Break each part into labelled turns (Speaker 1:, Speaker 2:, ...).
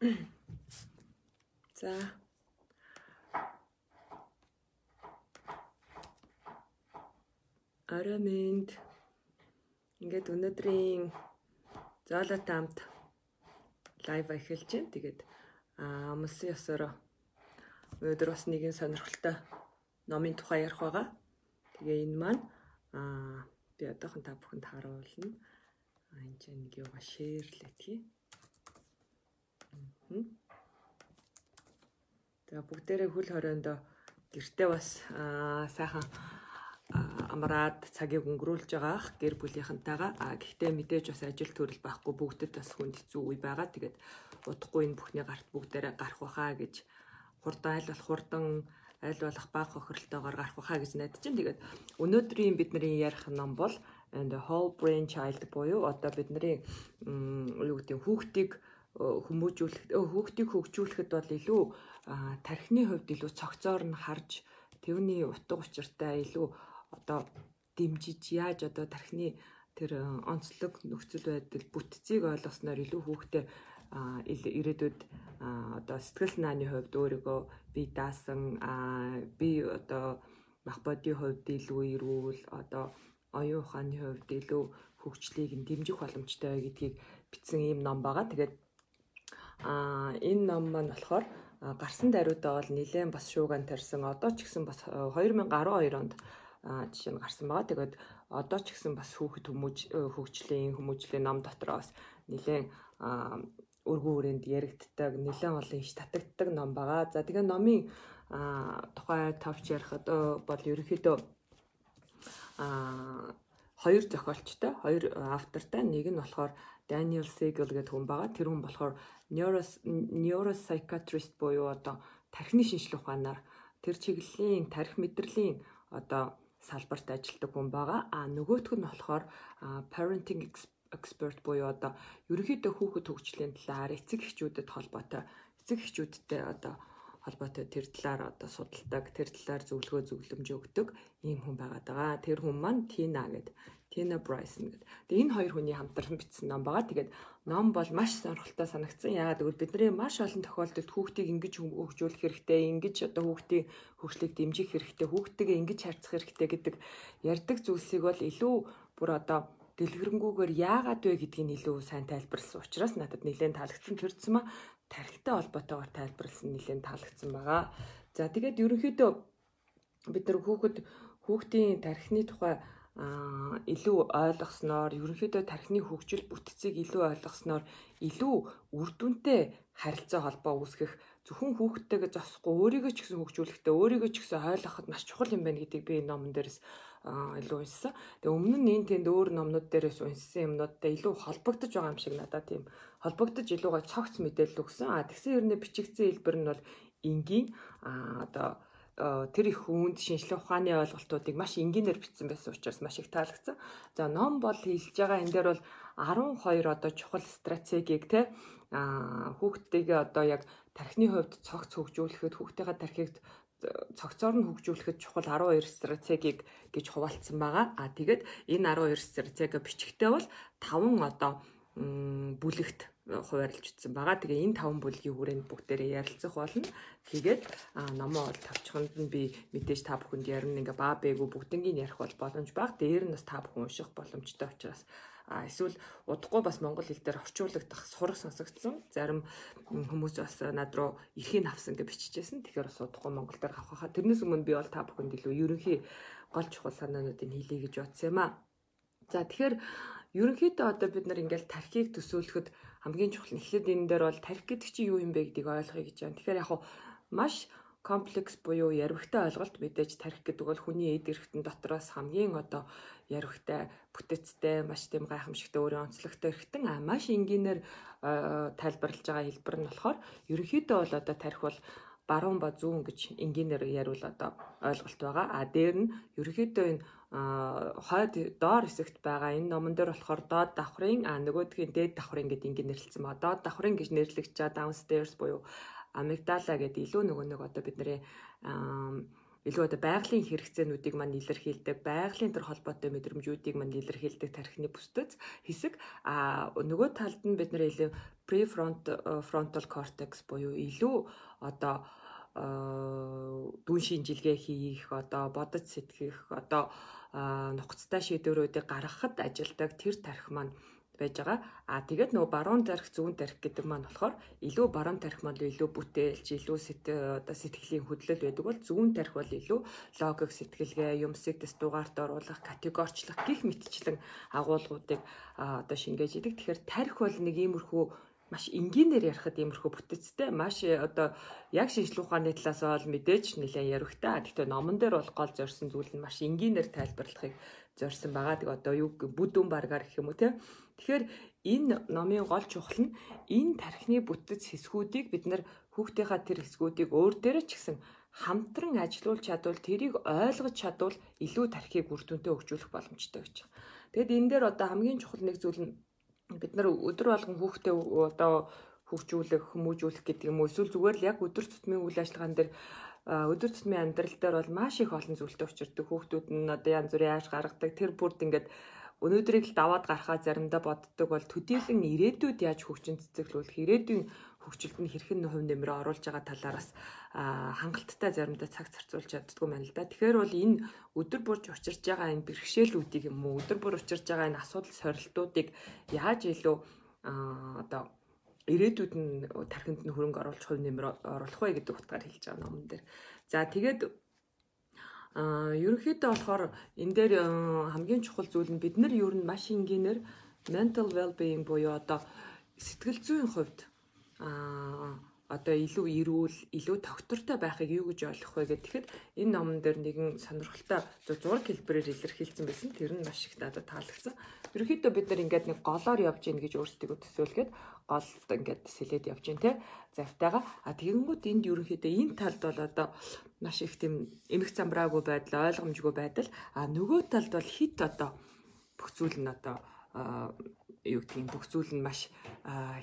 Speaker 1: За. Орой минь ингээд өнөөдрийн зоолотой хамт лайв эхэлж байна. Тэгээд амсын ёсоор өнөөдөр бас нэгэн сонирхолтой номын тухай ярих байгаа. Тэгээ энэ маань аа би одоохон та бүхэнд харуулна. Энэ чинь нэг юугаа шеэрлэтгэе. За бүгдээрээ хөл хориондоо гэртээ бас сайхан амраад цагийг өнгөрүүлж байгаах гэр бүлийнхэнтэйгээ а гэхдээ мэдээж бас ажил төрөл байхгүй бүгдэд бас хүнд хэцүү үе байгаа. Тэгээд удахгүй энэ бүхний гарт бүгдээрээ гарах байхаа гэж хурдан аль болох хурдан аль болох баг хохиролтойгоор гарах байхаа гэж найдаж чинь. Тэгээд өнөөдрийн бидний ярих ном бол and the whole brain child буюу одоо бидний юу гэдэг хүүхдийг хүмүүжүүлэх хүүхдийг хөгжүүлэхэд бол илүү тархины хувьд илүү цогцоор нь харж тэрний утга учиртай илүү одоо дэмжиж яаж одоо тархины тэр онцлог нөхцөл байдал бүтцийг ойлгосноор илүү хүүхдээ ирээдүйд одоо сэтгэл санааны хувьд өөрийгөө би даасан би одоо мах бодийн хувьд илүү эрүүл одоо оюун ухааны хувьд илүү хөгжлийг нь дэмжих боломжтой гэдгийг бичсэн ийм ном байгаа. Тэгээд А энэ ном маань болохоор гарсан даруйдаа бол нэлээд бас шууган тарьсан. Одоо ч гэсэн бас 2012 онд жишээ нь гарсан байгаа. Тэгээд одоо ч гэсэн бас хүүхэд хүмүүж хөгжлийн хүмүүжлийн ном дотроо бас нэлээд өргөн хүрээнд яригддаг, нэлээд олон иш татагддаг ном байгаа. За тэгээ номын тухай товч ярихад бол ерөнхийдөө а хоёр зохиолчтой, хоёр автортай. Нэг нь болохоор Daniel Siegel гэдэг хүн байгаа. Тэр хүн болохоор neuropsychiatrist буюу одоо тархины шинжилгээ ухаанаар тэр чиглэлийн тархи мэдрэлийн одоо салбарт ажилладаг хүн байгаа. А нөгөөх нь болохоор parenting expert буюу одоо ерөнхийдөө хүүхэд хөгжлийн талаар эцэг эхчүүдэд холбоотой эцэг эхчүүдтэй одоо холбоотой тэр талаар одоо судалдаг, тэр талаар зөвлөгөө зөвлөмж өгдөг ийм хүн байгаад байгаа. Тэр хүн маань Тина гэдэг Tina Bryson гэдэг. Тэгээ энэ хоёр хүний хамтран бичсэн ном байгаа. Тэгээд ном бол маш сонирхолтой санагдсан. Яагаад гэвэл бидний маш олон тохиолдолд хүүхдийг ингэж хөгжүүлэх хэрэгтэй, ингэж одоо хүүхдийн хөгжлийг дэмжих хэрэгтэй, хүүхдтэйгээ ингэж харьцах хэрэгтэй гэдэг ярьдаг зүйлсийг бол илүү бүр одоо дэлгэрэнгүйгээр яагаад вэ гэдгийг илүү сайн тайлбарласан учраас надад нэлээд таалагдсан. Тэрдсэн маа тархитай холбоотойгоор тайлбарласан нэлээд таалагдсан байгаа. За тэгээд ерөнхийдөө бид нар хүүхэд хүүхдийн тархины тухай илүү ойлгосноор ерөнхийдөө тархины хөгжил бүтцийг илүү ойлгосноор илүү үр дүнтэй харилцаа холбоо үүсгэх зөвхөн хүүхдтэйгээ зогсохгүй өөрийгөө ч гэсэн хөгжүүлэхдээ өөрийгөө ч гэсэн ойлгоход маш чухал юм байна гэдгийг би энэ номон дээрээс илүү уншсан. Тэгээ өмнө нь энэ тэнд өөр номнууд дээрээс уншсан юмнуудтай илүү холбогдож байгаа юм шиг надад тийм холбогдож илүү гой цогц мэдээлэл өгсөн. А тэгсэн хэрнээ бичигдсэн хэлбэр нь бол энгийн одоо тэр их үүнд шинжлэх ухааны ойлголтуудыг маш энгийнээр бичсэн байсан учраас маш их таалагдсан. За ном бол хэлж байгаа энэ дээр бол 12 одоо чухал стратегийг те хүүхдтэйгээ одоо яг тархины хувьд цогц хөгжүүлэхэд хүүхдтэйгээ тархийг цогцоор нь хөгжүүлэхэд чухал 12 стратегийг гэж хуваалцсан байгаа. А тэгээд энэ 12 стратеги бичгтээ бол 5 одоо бүлэгт хуваарлж утсан байгаа. Тэгээ энэ таван бүлгийн хүрээнд бүгдээрээ ярилцах болно. Тэгээд номоо бол тавчханд нь би мэдээж та бүхэнд ярина ингээ баа бээгүү бүгднийг ярих бол боломж баг. Дээр нь бас та бүхэн унших боломжтой учраас а эсвэл удахгүй бас монгол хэл дээр орчуулагдах сурах сонсогдсон. Зарим хүмүүс бас над руу эрхийг авсан гэж биччихсэн. Тэгэхээр бас удахгүй монгол дээр авах хаа. Тэрнээс өмнө би бол та бүхэнд илүү ерөнхий гол чухал санаануудыг хэлье гэж бодсон юм а. За тэгэхээр ерөнхийдөө одоо бид нар ингээл тархийг төсөөлөхөд хамгийн чухал эхлээд энэ дээр бол тарих гэдэг чинь юу юм бэ гэдгийг ойлгоё гэж байна. Тэгэхээр яг хуу маш комплекс буюу ярвхтай ойлголт мэдээж тарих гэдэг бол хүний эд эрхтэн дотроос хамгийн одоо ярвхтай бүтэцтэй маш тийм гайхамшигтай өөрийн онцлогтой эрхтэн а маш энгийнээр тайлбарлаж байгаа хэлбэр нь болохоор ерөнхийдөө бол одоо тарих бол баруун ба зүүн гэж энгийнээр яривал одоо ойлголт байгаа. А дээр нь ерөнхийдөө энэ хойд доор хэсэгт байгаа энэ номон дээр болохоор доод давхрын а нөгөөдгийн дээд давхрын гэдэг ингээд нэрлэлсэн ба доод давхрын гэж нэрлэгч downstairs буюу амигдала гэдэг илүү нөгөө нэг одоо бидний илүү одоо байгалийн хэрэгцээнүүдийг мань илэрхийлдэг, байгалийн төр холбоотой мэдрэмжүүдийг мань илэрхийлдэг тархины бүсдэц хэсэг. А нөгөө талд нь бид нэр илүү prefrontal cortex буюу илүү одоо дүн шинжилгээ хийх, одоо бодож сэтгэх, одоо нухацтай шийдвэрүүдийг гаргахад ажилдаг тэр тарих маань байж байгаа. А тэгээд нөгөө баруун тарих, зүүн тарих гэдэг маань болохоор илүү баруун тарих маань илүү бүтээлч, илүү одоо сэтгэлийн хөдлөл байдаг бол зүүн тарих бол илүү логик сэтгэлгээ, юмсыг дэс дугаарт оруулах, категорчлох гих мэтчлэн агуулгуудыг одоо шингээж идэг. Тэгэхээр тарих бол нэг иймэрхүү маш энгийнээр ярихад иймэрхүү бүтэцтэй маш э, одоо яг шинжлэх ухааны талаас бол мэдээж нэлээд ярихтаа. Гэхдээ номон дээр бол гол зорьсон зүйл нь маш энгийнээр тайлбарлахыг зорьсон байгаа. Тэг одоо юу бүдүүн баргаар гэх юм уу те. Тэгэхээр энэ номын гол чухал нь энэ тархины бүтэц хэсгүүдийг бид нар хүүхдийнхаа тэр хэсгүүдийг өөр дээрээ ч гэсэн хамтран ажилуулж чадвал тэрийг ойлгож чадвал илүү тархийг үр дүнтэй хөгжүүлэх боломжтой гэж байна. Тэгэд энэ дээр одоо хамгийн чухал нэг зүйл нь бид нар өдөр болгон хүүхдээ одоо хөгжүүлэх, хүмүүжүүлэх гэдэг юм уу эсвэл зүгээр л яг өдөр тутмын үйл ажиллагаан дээр өдөр тутмын амьдрал дээр бол маш их олон зүйлтэй учирдаг. Хүүхдүүд нь одоо янз бүрийн ааш гаргадаг. Тэр бүрд ингээд өнөөдрийг л даваад гарахаа заримдаа боддог бол төдийлөн ирээдүйд яаж хөгжин цэцэглүүлэх ирээдүйн хөгжилд нь хэрхэн хувь нэмрээ оруулж байгаа талаараас хангалттай заримдаа цаг зарцуулж чаддгүй байна л да. Тэгэхээр бол энэ өдөр бүрж учирж байгаа энэ бэрхшээлүүдийг юм уу өдөр бүр учирж байгаа энэ асуудал сорилтуудыг яаж илүү одоо ирээдүйд нь тархинд нь хөрөнгө оруулах хувь нэмэр оруулах вэ гэдэг утгаар хэлж байгаа номон дээр. За тэгээд Аа ерөнхийдөө болохоор энэ дээр хамгийн чухал зүйл нь бид нар ер нь маш энгийнээр mental well-being буюу одоо сэтгэл зүйн хувьд аа одоо илүү эрүүл, илүү тогтвортой байхыг юу гэж ойлгох вэ гэхэд энэ номон дээр нэгэн сонирхолтой зураг хэлбэрээр илэрхийлсэн байсан. Тэр нь маш их надад таалагдсан. Ерөнхийдөө бид нар ингээд нэг голоор явж гин гэж өөрсдөө төсөөлгээд голд ингээд сэлээд явж гин те завтайгаа. А тэгэнгүүт энд ерөнхийдөө энэ талд бол одоо маш их тийм эмх замбраагүй байдал, ойлгомжгүй байдал. А нөгөө талд бол хит одоо бүх зүйл нь одоо юу гэдгийг бүх зүйл нь маш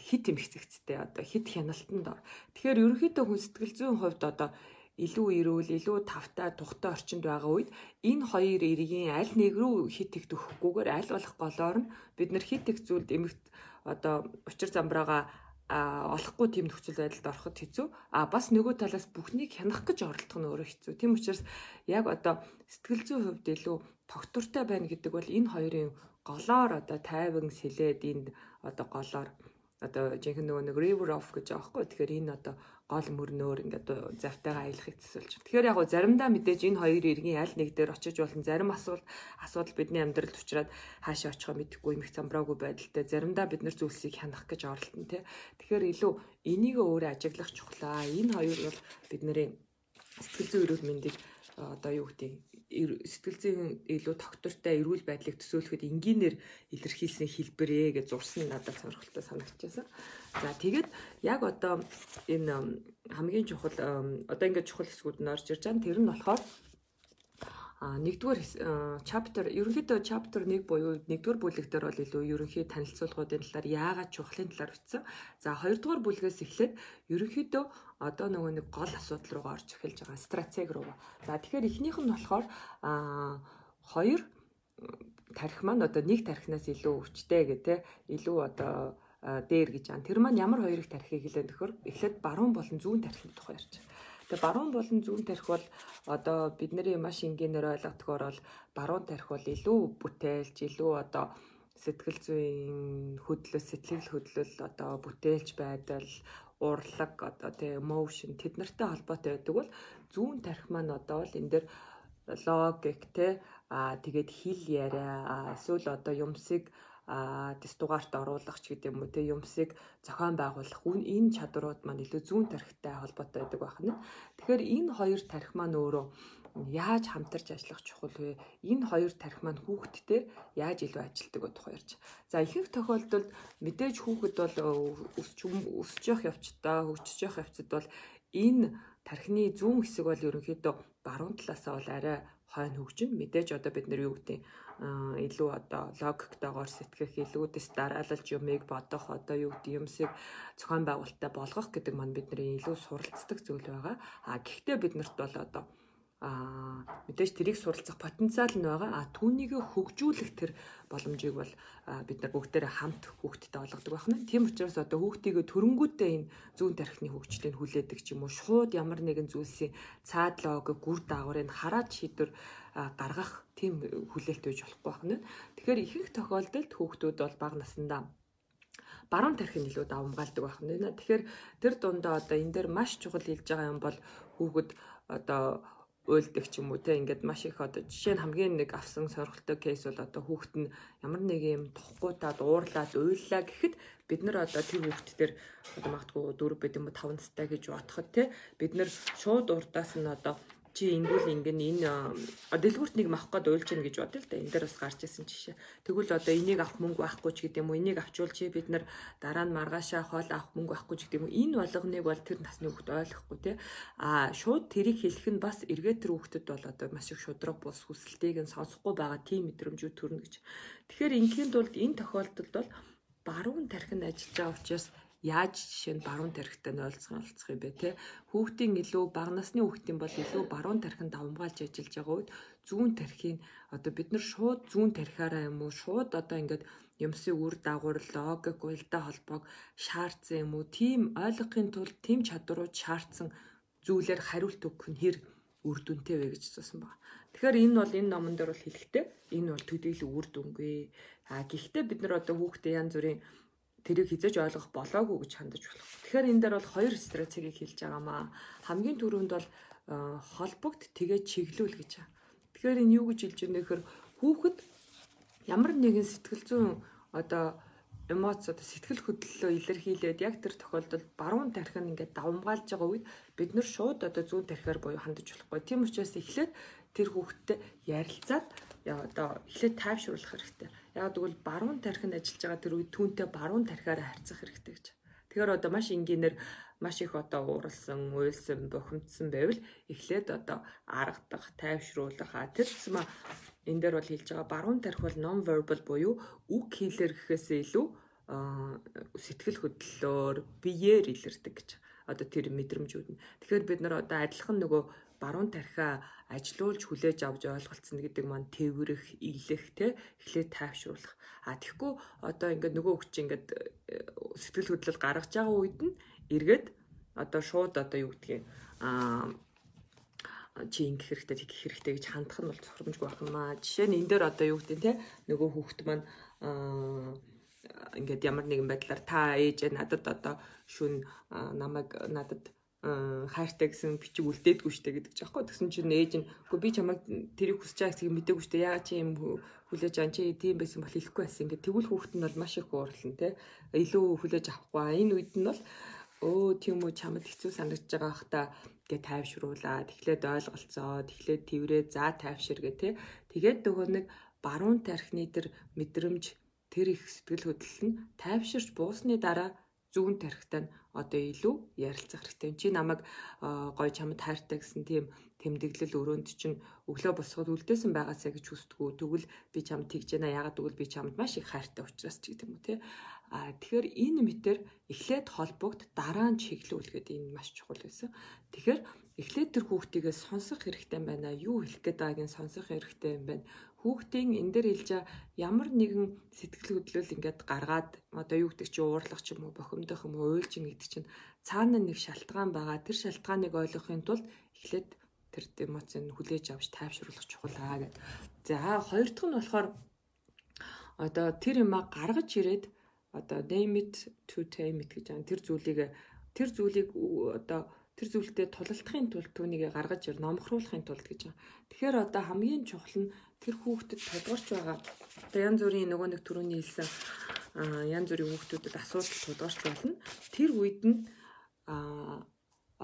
Speaker 1: хит эмхцэгцтэй одоо хит хяналтанд ор. Тэгэхээр ерөнхийдөө хүн сэтгэл зүйн хувьд одоо илүү эрүүл, илүү тавтай, тухтай орчинд байгаа үед энэ хоёр эргийн аль нэг рүү хит их төхөхгүйгээр аль болох голоор нь бид нар хит их зүйлд эмхт одоо учир замбраага олохгүй тийм нөхцөл байдалд ороход хэцүү. А бас нөгөө талаас бүхнийг хянах гэж оролдох нь өөрөө хэцүү. Тийм учраас яг одоо сэтгэл зүйн хувьд илүү тогтвортой байна гэдэг бол энэ хоёрын голоор одоо тайван сэлээд энд одоо голоор одоо жинхэнэ нөгөө нэг river off гэж байгаа хгүй. Тэгэхээр энэ одоо гол мөрнөөр ингээд завтайгаа аялахыг төсөөлж байна. Тэгэхээр яг гоо заримдаа мэдээж энэ хоёр иргэн аль нэг дээр очиж болно. Зарим асуудал асуудал бидний амьдралд учраад хаашаа очихоо мэдэхгүй юм их замбраагүй байдалтай. Заримдаа бид нар зүйлсийг хянах гэж оролдоно тий. Тэгэхээр илүү энийг өөрөө ажиглах чухлаа. Энэ хоёр бол бидний сэтгэл зүйн эрүүл мэндийг одоо юу гэдэг сэтгэл зүйн илүү тогтвортой эрүүл байдлыг төсөөлөхөд энгийнээр илэрхийлсэн хэлбэрээ гэж зурсан надад сонирхолтой санагдчихсан. За тэгээд яг одоо энэ хамгийн чухал одоо ингээд чухал хэсгүүд нь орж ирж байгаа. Тэр нь болохоор нэгдүгээр chapter ерөнхийдөө chapter 1 буюу нэгдүгээр бүлэг дээр бол илүү ерөнхий танилцуулгуудын талаар яагаад чухлын талаар бичсэн. За хоёрдугаар бүлгээс эхлээд ерөнхийдөө одоо нөгөө нэг гол асуудал руугаа орж эхэлж байгаа стратеги руу. За тэгэхээр эхнийх нь болохоор хоёр тарих маань одоо нэг тарихнаас илүү өвчтэй гэх те илүү одоо дээр гэж байна. Тэр маань ямар хоёр их тарихыг хэлээд нөхөр эхлээд баруун болон зүүн тарихын тухай ярьж байна. Тэгээ баруун болон зүүн тарих бол одоо бидний маш энгийнээр ойлгодгоор бол баруун тарих бол илүү бүтээлч, илүү одоо сэтгэл зүйн хөдлөл, сэтгэл хөдлөл одоо бүтээлч байдал, урлаг одоо тий emotion тэд нартай холбоотой байдаг бол зүүн тарих маань одоо бол энэ дээр логик тий аа тэгээд хэл яриа эсвэл одоо юмсыг а дэс дугаарт оруулах ч гэдэг юм уу те юмсыг зохион байгуулах энэ чадрууд маань илүү зүүн тархитай холбоотой байдаг байна. Тэгэхээр энэ хоёр тархи маань өөрөө яаж хамтарч ажиллах чухал вэ? Энэ хоёр тархи маань хүүхэдтэй яаж илүү ажилтдаг тухай ярьж. За ихэнх тохиолдолд мэдээж хүүхэд бол өсч өсөж явах явцдаа хөгжиж явах явцад бол энэ тархины зүүн хэсэг бол ерөнхийдөө баруун талаасаа бол арай хойно хөгжин. Мэдээж одоо бид нэр юу гэдэг илүү одоо логиктойгоор сэтгэх, илүүдэс дараалалж юмыг бодох, одоо юу гэдэг юмсыг зохион байгуулалттай болгох гэдэг маань бидний илүү суралцдаг зүйл байгаа. А гэхдээ бид нарт бол одоо а мэдээж тэрийг суралцах потенциал нь байгаа. А түүнийг хөгжүүлэх тэр боломжийг бол бид нар бүгдээрээ хамт хүүхдэд олгодог байна. Тийм учраас одоо хүүхдийг төрөнгүүтээ энэ зүүн тархины хөгжлийг хүлээдэг ч юм уу шууд ямар нэгэн зүйлсийн цаадлог гүр дагаврыг хараад шийдвэр гаргах тийм хүлээлт байж болохгүй байна. Тэгэхээр ихэнх тохиолдолд хүүхдүүд бол бага насндаа баруун тархин илүү давмгаалдаг байна. Тэгэхээр тэр дундаа одоо энэ дээр маш чухал хэлж байгаа юм бол хүүхэд одоо уйлдаг ч юм уу те ингээд маш их одоо жишээ нь хамгийн нэг авсан сорилттой кейс бол одоо хүүхэд нь ямар нэг юм тухгүй таад уурлаад уйллаа гэхэд бид нар одоо тэр хүүхэд дээр одоо магадгүй 4 бэд юм уу 5 настай гэж бодоход те бид нар шууд урдаас нь одоо чи ингүүл ингэн энэ дэлгүүрт нэг мах гээд уйлж гин гэж бодъё л да. Энэ дээр бас гарч исэн жишээ. Тэгвэл одоо энийг авах мөнгө байхгүй ч гэдэг юм уу, энийг авчвал чи бид нар дараа нь маргаашаа хоол авах мөнгө байхгүй ч гэдэг юм уу. Энэ болгоныг бол тэр насны хүүхд ойлгохгүй тий. А шууд тэрийг хэлэх нь бас эргээд тэр хүүхдэд бол одоо маш их шудраг бус хүсэлтийг нь сонсохгүй байгаа тийм мэдрэмжүүд төрнө гэж. Тэгэхээр ингийн тулд энэ тохиолдолд бол баруун тархин ажиллаж байгаа учраас яаж жишээ нь баруун тархитай нойлцох олцох юм бэ те хүүхдийн илүү бага насны хүүхдийн бол илүү баруун тархинд давмгаалж ажиллаж байгаа үед зүүн тархийг одоо бид нар шууд зүүн тархиараа юм уу шууд одоо ингээд юмсын үр дагавар логик уялдаа холбоог шаардсан юм уу тийм ойлгохын тулд тийм чадварууд шаардсан зүйлээр хариулт өгөх нь хэр үр дүнтэй вэ гэж асуусан байна. Тэгэхээр энэ бол энэ номон дээр бол хэлэхдээ энэ бол төдийлө үр дүнгүй. А гэхдээ бид нар одоо хүүхдээ янз бүрийн тэрийг хизэж ойлгох болоогүй гэж хандаж болох. Тэгэхээр энэ дээр бол хоёр стратегийг хэлж байгаамаа. Хамгийн түрүүнд бол э, холбогд тэгээ чиглүүл гэж байгаа. Тэгэхээр энэ юу гэж хэлж байна гэхээр хүүхэд ямар нэгэн сэтгэл зүйн одоо эмоц одоо сэтгэл хөдлөлөө илэрхийлээд яг тэр тохиолдолд баруун тархин ингээд давмгаалж байгаа үед бид нар шууд одоо зүүн тархиар буюу хандаж болохгүй. Тийм учраас эхлээд тэр хүүхэдтэй ярилцаад одоо эхлээд тайвшруулах хэрэгтэй. Яг тэгвэл баруун тархинд ажиллаж байгаа тэр үед түүнтэй баруун тархиараа харьцах хэрэгтэй гэж. Тэгэхээр одоо маш энгийнээр маш их одоо ууралсан, уйлсан, бухимдсан байвал эхлээд одоо аргадах, тайвшруулах тэр зэсмэ энэ дээр бол хэлж байгаа баруун тархи бол non verbal буюу үг хэлээр гэхээсээ илүү сэтгэл хөдлөлөөр биеэр илэрдэг гэж. Одоо тэр мэдрэмжүүд нь. Тэгэхээр бид нар одоо адилхан нөгөө баруун тархиа ажилуулж хүлээж авч ойлголцсон гэдэг маань тэрвэрэх, илэх те эхлээд тайвшруулах. А тэгэхгүй одоо ингээд нөгөө хүч ингээд э, сэтгэл хөдлөл гаргаж байгаа үед нь эргээд одоо шууд одоо юу гэдгийг а чи ингэх хэрэгтэй тэгэх хэрэгтэй гэж хандах нь бол цохромжгүй байх юм аа. Жишээ нь энэ дээр одоо юу гэдэг те нөгөө хүүхэд маань ингээд ямар нэгэн байдлаар та ээж надад одоо шүн намайг надад хайртай гэсэн бичиг үлдээдгүй штэ гэдэг ч аахгүй. Тэгсэн чинь ээж нь үгүй би чамайг тэрийг хүсэж байгаа гэсэн мэдээгүй штэ. Яагаад чи юм хүлээж ан чи тийм байсан бол хэлэхгүй байсан ингээд тэгвэл хүүхэд нь бол маш их уурлан те. Илүү хүлээж авахгүй. Энэ үед нь бол өө тийм үү чамд хэцүү санагдаж байгаа хта гэ тайвшруулаад эхлээд ойлголцоо. Тэгэхээр тэрврээ за тайвшир гэ те. Тэгээд нөгөө нэг баруун тархины тэр мэдрэмж тэр их сэтгэл хөдлөл нь тайвширч буусны дараа зүүн тархитай нь одоо илүү ярилцах хэрэгтэй. Чи намайг гой чамд хайртай гэсэн тийм тэмдэглэл өрөөнд чинь өглөө босгоод үлдээсэн байгаасаа гэж хүсдэггүй. Тэгвэл би чамд тэгж яана ягаад гэвэл би чамд маш их хайртай учраас ч гэдэг юм уу те. А тэгэхээр энэ мэтэр эхлээд холбогд дараа нь чиглүүл гэдэг энэ маш чухал байсан. Тэгэхээр эхлээд тэр хүүхдийгээ сонсох хэрэгтэй юм байна. Юу хэлэх гээд байгааг нь сонсох хэрэгтэй юм байна хүүхдийн энэ дээр хэлж ямар нэгэн сэтгэл хөдлөл ингээд гаргаад одоо юу гэдэг чи уурлах ч юм уу бохимдох юм уу уйлж ин гэдэг чинь цаана нэг шалтгаан байгаа. Тэр шалтгааныг ойлгохын тулд эхлээд тэр эмоцийг хүлээж авч тайвшруулах чухал аа гэд. За хоёр дахь нь болохоор одоо тэр юма гаргаж ирээд одоо name it to tame it гэж байгаа. Тэр зүйлийг тэр зүйлийг одоо тэр зүйлдээ тулалдахын тулд түүнийг гаргаж ир номхруулахын тулд гэж байгаа. Тэгэхээр одоо хамгийн чухал нь тэр хүүхдэд тулгарч байгаа. Одоо янз бүрийн нөгөө нэг төрөний хэлсэн янз бүрийн хүүхдүүдэд асуудал тулгарч болно. Тэр үед нь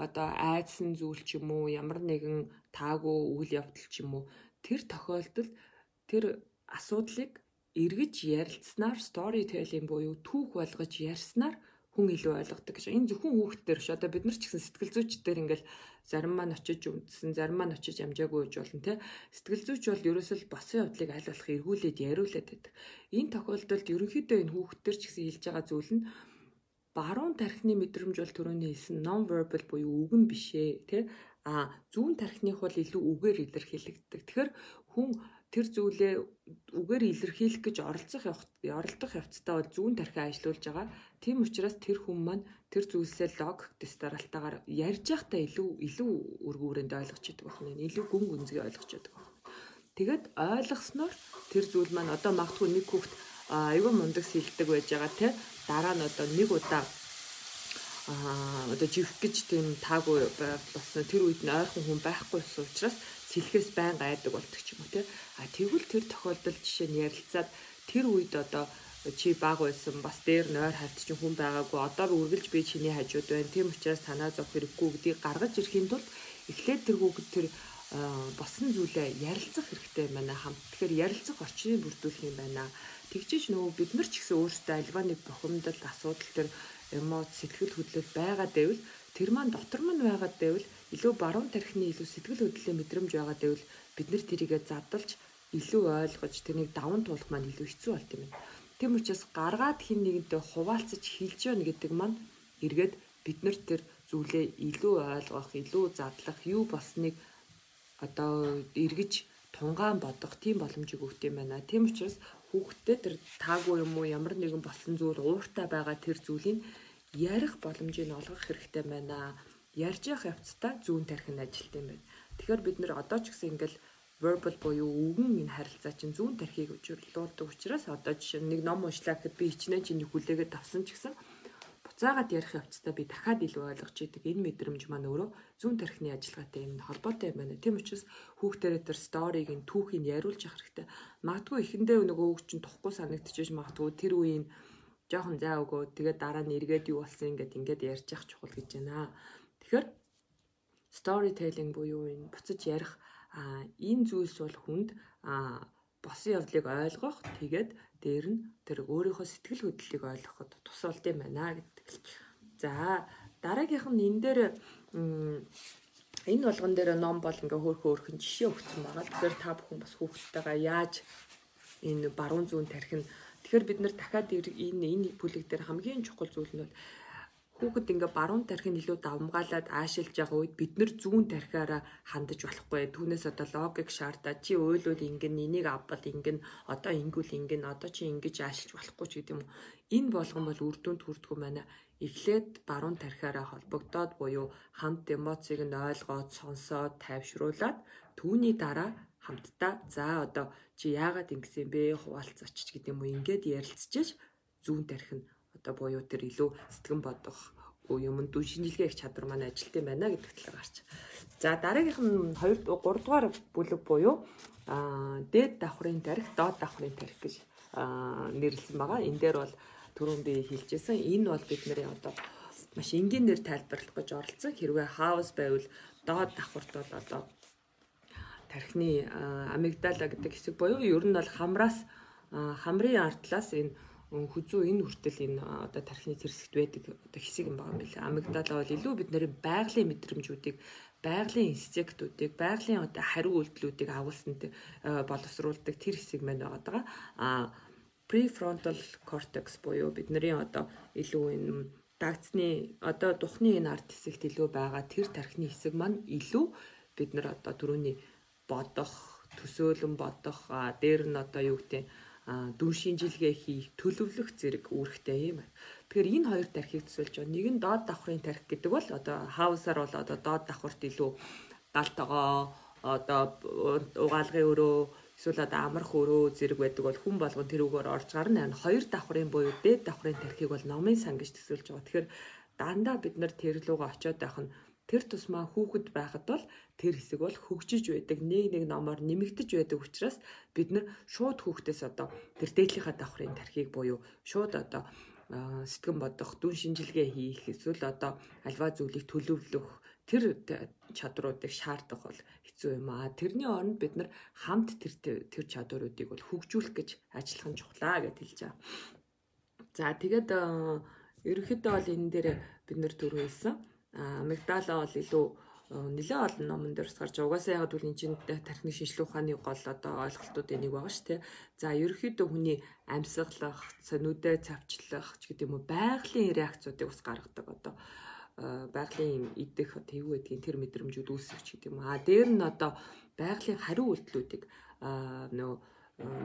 Speaker 1: одоо айдсан зүйл ч юм уу ямар нэгэн таагүй үйл явдал ч юм уу тэр тохиолдолд тэр асуудлыг эргэж ярилцсанаар story telling буюу түүх болгож ярьснаар хүн илүү ойлгодог гэж. Энэ зөвхөн хүүхдтэр ш. Одоо бид нар ч гэсэн сэтгэл зүйчдэр ингээл зарим маань очиж үндсэн, зарим маань очиж амжаагүй гэж болно те. Сэтгэл зүйч бол ерөөсөл босон явдлыг аль болох эргүүлээд яриулаад байдаг. Энэ тохиолдолд ерөнхийдөө энэ хүүхдтэр ч гэсэн хэлж байгаа зүйл нь баруун тархины мэдрэмж бол төрөний хэлсэн non verbal буюу үгэн бишээ те А зүүн тархиных бол илүү үгээр илэрхийлэгддэг. Тэгэхээр хүн тэр зүйлээ үгээр илэрхийлэх гэж оролцох оролдох явцдаа бол зүүн тархи ажиллуулж байгаа. Тийм учраас тэр хүн маань тэр зүйлсээ логик дистаралтаагаар ярьж байхдаа илүү илүү өргөөрөнд ойлгож чаддаг байна. Илүү гүн гүнзгий ойлгож чаддаг байна. Тэгээд ойлгосноор тэр зүйл маань одоо магадгүй нэг хүүхд аюун мундаг сэлдэг байж байгаа те дараа нь одоо нэг удаа аа одоо живх гэж тийм таагүй болсон тэр үед нь ойрхон хүн байхгүй учраас сэлхээс байнга айдаг болдог ч юм уу те а тэгвэл тэр тохиолдолд жишээ нь ярилцаад тэр үед одоо чи баг байсан бас дээр нойр хавьт чинь хүн байгаагүй одоо үргэлж би чиний хажууд байна тийм учраас санаа зовх хэрэггүй гэдгийг гаргаж ирэхийн тулд эхлээд тэр хүүхэд тэр босон зүйлээ ярилцах хэрэгтэй байна хамт. Тэгэхээр ярилцах орчныг бүрдүүлэх юм байна. Тэгжиж нөгөө бид нар ч гэсэн өөрсдөө альва нэг бухимдал асуудал төр эмоц сэтгэл хөдлөл байгаад байвал тэр маань дотор маань байгаад байвал илүү баруун тархины илүү сэтгэл хөдлөлийн мэдрэмж байгаад байвал бид нар тэрийгэ задалж илүү ойлгож тэрнийг даван туулах маань илүү хэцүү болт юм байна. Тэм учраас гаргаад хин нэгэнтэй хуваалцаж хэлж яана гэдэг маань эргээд бид нар тэр зүйлээ илүү ойлгох, илүү задлах, юу болсныг одоо эргэж тунгаан бодох тийм боломжийг өгд юм байна. Тийм учраас хүүхдэд тэр таагүй юм уу ямар нэгэн болсон зүйл ууртай байгаа тэр зүйлийг ярих боломжийг олгох хэрэгтэй байна. Ярьж явах явцдаа зүүн тархин ажилт юм байна. Тэгэхээр бид нэр одоо ч гэсэн ингээл verbal буюу үгэн энэ харилцаа чинь зүүн тархийг өчрлүүлдэг учраас одоо жишээ нэг ном уншлаа гэхэд би хичнээн чинь хүлээгээд тавсан ч гэсэн буцаагаад ярих явцдаа би дахиад илүү ойлгож идэг энэ мэдрэмж маань өөрөө зүүн тархины ажиллагаатай юм холбоотой юм байна. Тийм учраас хүүхдэрээ тэр сториг нь түүхийг яриулж явах хэрэгтэй. Магадгүй эхэндээ нөгөө хүүхд чинь тухгүй санагдчихж магадгүй тэр үеийн жоохон зай өгөө тэгээд дараа нь эргээд юу болсон ингээд ингээд ярьж явах чухал гэж байна. Тэгэхээр storytelling буюу энэ буцаж ярих энэ зүйлс бол хүнд а босон явдлыг ойлгох тэгээд дээр нь тэр өөрийнхөө сэтгэл хөдлөлийг ойлгоход тус болд юм байна гэдэг. За дараагийнх нь энэ дээр энэ болгон дээр ном бол ингээ хөөх хөөхөн жишээ өгсөн байгаа. Тэгэхээр та бүхэн бас хүүхдтэйгээ яаж энэ баруун зүүн тарих нь тэгэхээр бид нэр дахиад энэ энэ бүлэг дээр хамгийн чухал зүйл нь бол Хүүхэд ингээ баруун тархийг илүү давмгаалаад аашилж байгаа үед бид нэр зүүн тархиараа хандаж болохгүй. Түүнээс одоо логик шаардаа чи ойлвол ингэн энийг авбал ингэн одоо ингүүл ингэн одоо чи ингэж аашилж болохгүй ч гэдэг юм. Энэ болгон бол үр дүнд хүрдэг юм байна. Эхлээд баруун тархиараа холбогдоод буюу хамт эмоцийг нь ойлгоод сонсоод тайвшруулад түүний дараа хамтдаа за одоо чи яагаад ингэсэн бэ хуваалцаач гэдэг юм уу ингээд ярилцчихэж зүүн тархи нь одоо буюу тэр илүү сэтгэн бодох юмд дүү шинжилгээ их чадвар маань ажилт юм байна гэдэг талаар гарч. За дараагийнх нь 2 3 дугаар бүлэг буюу аа дээд давхрын тарих, доод давхрын тарих гэж нэрлсэн байгаа. Энэ дээр бол түрүүн би хэлжсэн. Энэ бол бидний одоо маш энгийнээр тайлбарлах гэж оролцсон. Хэрвээ хаус байвал доод давхарт бол одоо тархины амигдала гэдэг хэсэг буюу ер нь бол хамраас хамрын артлаас энэ хүзүү энэ хүртэл энэ одоо тархины зэрсэгт байдаг одоо хэсэг юм байгаа юм билээ. Амигдала бол илүү бид нарын байгалийн мэдрэмжүүдийг байгалийн инстинктүүдийг байгалийн одоо хариу үйлдэлүүдийг агуулсанд боловсруулдаг тэр хэсэг маань байгаа. А prefrontal cortex буюу бидний одоо илүү энэ дагцны одоо духны энэ арт хэсэгт илүү байгаа тэр тархины хэсэг маань илүү бид нар одоо түрүүний бодох, төсөөлөн бодох, дээр нь одоо юу гэдэг дүн шинжилгээ хийх, төлөвлөх зэрэг үүрэгтэй юм. Тэгэхээр энэ хоёр тархийг төсөөлж байгаа. Нэг нь доод давхрын тархи гэдэг бол одоо хаусаар бол одоо доод давхарт илүү галтогоо одоо угаалгын өрөө эсвэл одоо амарх өрөө зэрэг байдаг бол хүн болгон тэр үгээр орж гарна. Энэ хоёр давхрын буюу дээд давхрын тархийг бол номын сан гэж төсөөлж байгаа. Тэгэхээр дандаа бид нар тэр лугаа очиод байх нь тэр тусмаа хүүхэд байхад бол тэр хэсэг бол хөгжиж байдаг нэг нэг номоор нэмэгдэж байдаг учраас бид нар шууд хүүхдээс одоо тэр дээдлийнхаа давхрын тархийг буюу шууд одоо сэтгэн бодох, дүн шинжилгээ хийх эсвэл одоо альва зүйлийг төлөвлөх тэр чадруудыг шаардах бол хэцүү юм аа. Тэрний оронд бид нар хамт тэр тэр чадваруудыг бол хөгжүүлэх гэж ажиллах нь чухлаа гэж хэлж байгаа. За тэгээд ерөнхийдөө бол энэ дээр бид нар түрүү хэлсэн амигдала бол илүү нэлээд олон номон дээр гарч угаасаа яг энэ чинь тархины шинжилгээ ухааны гол одоо ойлголтуудын нэг байгаа шүү дээ. За ерөөхдөө хүний амьсгалах, нүдэ цавчлах ч гэдэг юм уу байгалийн реакцуудыг бас гаргадаг одоо байгалийн идэх одоо юу гэдгийг тэр мэдрэмжүүд үүсгэж гэдэг юм. А дээр нь одоо байгалийн хариу үйлдэлүүдийг нөгөө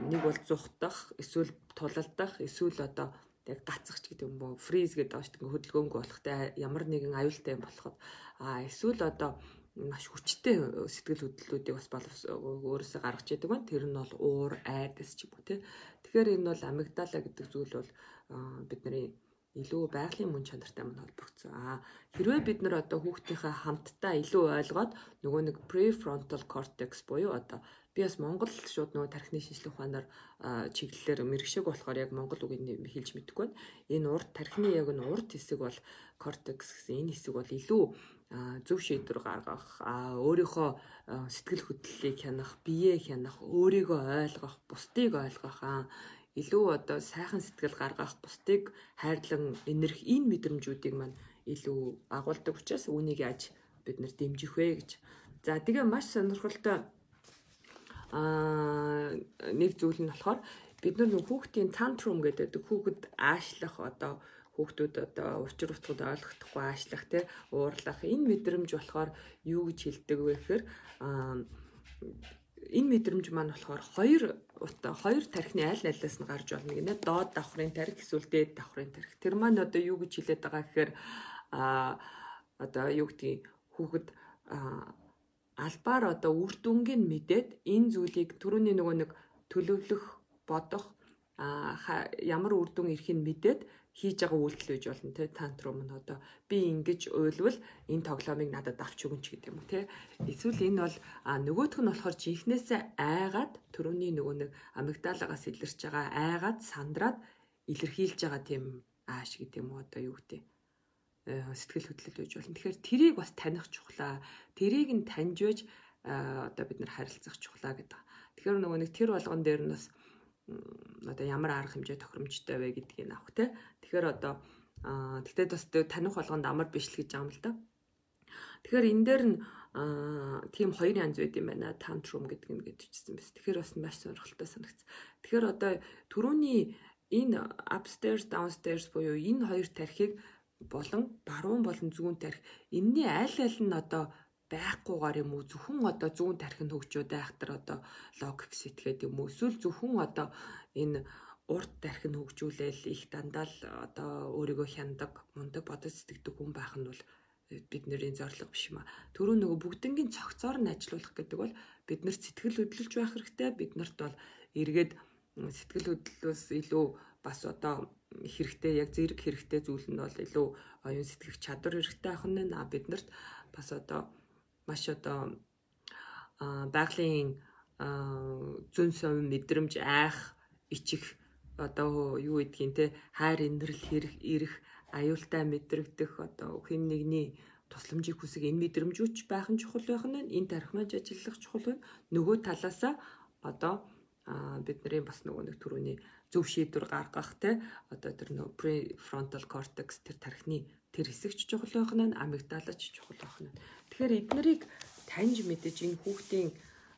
Speaker 1: нэг бол зүхтах, эсвэл тулалдах, эсвэл одоо яг гацах ч гэдэг юм бо фриз гэдэг шүү дээ хөдөлгөөнгөө болохтай ямар нэгэн аюултай юм болоход а эсвэл одоо маш хүчтэй сэтгэл хөдлөлүүдийг бас өөрөөсөө гаргаж яадаг байна. Тэр нь бол уур, айдас ч юм уу тий. Тэгэхээр энэ бол амигдала гэдэг зүйл бол бидний илүү байгалийн мөн чанартай мань холбогдсон. Аа хэрвээ бид нар одоо хүүхдийнхээ хамтдаа илүү ойлгоод нөгөө нэг prefrontal cortex буюу одоо би бас Монгол шууд нөгөө тархины шинжилгээ ухаанаар чиглэлээр мэрэгшээг болохоор яг монгол үгийг хэлж мэдэхгүй байна. Энэ урд тархины яг нь урд хэсэг бол кортекс гэсэн энэ хэсэг бол илүү зөв шийдвэр гаргах, өөрийнхөө сэтгэл хөдлөлийг хянах, биеэ хянах, өөрийгөө ойлгох, бусдыг ойлгох илүү одоо сайхан сэтгэл гаргах, бусдыг хайрлан энерх энэ мэдрэмжүүдийг маань илүү агуулдаг учраас үүнийг яаж бид нэр дэмжих вэ гэж. За тэгээ маш сонирхолтой аа нэг зүйл нь болохоор бид нар нэг хүүхдийн тантрум гэдэг хүүхэд аашлах одоо хүүхдүүд одоо учир утгад ойлгохдохгүй аашлах те уурлах энэ мэдрэмж болохоор юу гэж хэлдэг вэ гэхээр энэ мэдрэмж маань болохоор хоёр хоёр тархины аль алиас нь гарч болно гинэ доод давхрын тархи эсвэл дээд давхрын тархи тэр маань одоо юу гэж хэлээд байгаа гэхээр а одоо юу гэдгийг хүүхэд албаар одоо үр дүнгийн мэдээд энэ зүйлийг түрүүний нөгөө нэг төлөвлөх бодох ямар үр дүн ирэхийг мэдээд хийж байгаа үйлдэл гэж болно те тантрум нь одоо. Би ингэж уйлвал энэ тоглоомыг надад авч өгөн ч гэдэг юм уу те. Эсвэл энэ бол нөгөөх нь болохоор жинхнээсээ айгаад түрүүний нөгөө нэг амигдалагаас илэрч байгаа айгаад сандраад илэрхийлж байгаа тийм ааш гэдэг юм уу одоо юу гэдэг сэтгэл хөдлөл гэж болно. Тэгэхээр тэрийг бас таних чухлаа. Тэрийг нь таньж байж одоо бид нар харилцах чухлаа гэдэг. Тэгэхээр нөгөө нэг тэр болгон дээр нь бас одоо ямар арга хэмжээ тохиромжтой вэ гэдгийг авах те. Тэгэхээр одоо тэгтээ бас таних болгонд амар биш л гэж байгаа юм л да. Тэгэхээр энэ дээр нь тийм хоёр янз байд юм байна. Tantrum гэдэг нь гэдчихсэн байсан. Тэгэхээр бас маш сонирхолтой санагдсан. Тэгэхээр одоо түрүүний энэ upstairs downstairs буюу энэ хоёр тархийг болон баруун болон зүүн тарих энэний аль аль нь одоо байхгүйгээр юм уу зөвхөн одоо зүүн тархинд хөгжөөд айхтар одоо логик сэтгээд юм уу эсвэл зөвхөн одоо энэ урд тархинд хөгжүүлэл их дандаа л одоо өөрийгөө хяндаг мундаг бодож сэтгэдэг хүн байх нь бол бидний зорилго биш юм а. Төрөө нөгөө бүгднгийн цогцоор нь ажилуулах гэдэг бол биднэрт сэтгэл хөдлөж байх хэрэгтэй. Биднэрт бол эргээд сэтгэл хөдлөлөөс илүү бас одоо хэрэгтэй яг зэрэг хэрэгтэй зүйл нь бол илүү оюун сэтгэх чадвар хэрэгтэй ах нь. А биднэрт бас одоо маш одоо байгалийн зүн совин мэдрэмж айх ичих одоо юу гэдгийг те хайр инэрл хэрэг ирэх аюултай мэдрэгдэх одоо хэн нэгний тусламжийг хүсэх энэ мэдрэмжүүч байх нь чухал байх нь энэ тархимаж ажиллах чухал байна. Нөгөө талаасаа одоо бидний бас нөгөө нэг төрөний зөв шийдвэр гаргах те одоо тэр нөө prefrontal cortex тэр тархины тэр хэсэгч чухал байх нь амигдалач чухал байх нь. Тэгэхээр эднэрийг таньж мэдэж энэ хүүхдийн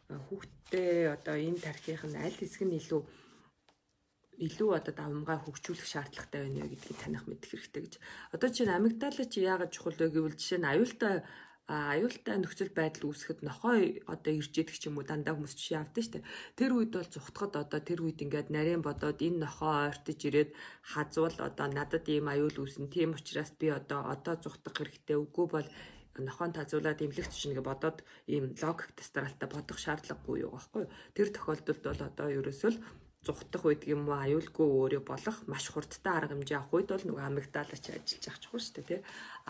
Speaker 1: хүүхдтэй одоо энэ тархийнх нь аль хэсэг нь илүү илүү одоо давмгай хөгжүүлэх шаардлагатай байна гэдгийг таних мэдэх хэрэгтэй гэж. Одоо чинь амигдалач яагаад чухал вэ гэвэл жишээ нь аюултай аюултай нөхцөл байдал үүсгэхэд нохой одоо ирж идэх ч юм уу дандаа хүмүүс жишээ авдаг штэ. Тэр үед бол зүхтахад одоо тэр үед ингээд нарийн бодоод энэ нохоо ойртож ирээд хазвал одоо надад ийм аюул үүснэ. Тийм учраас би одоо одоо зүхтах хэрэгтэй. Үгүй бол нохоон тазуулаад имлэгч чинь гэ бодоод ийм логик тестаралтай бодох шаардлагагүй юу байхгүй юу? Тэр тохиолдолд бол одоо ерөөсөө л зүхтах үед юм уу аюулгүй өөрийг болох маш хурдтай арга хэмжээ авах үед бол нөгөө амигдалач ажиллаж ах чухал шүү дээ тий.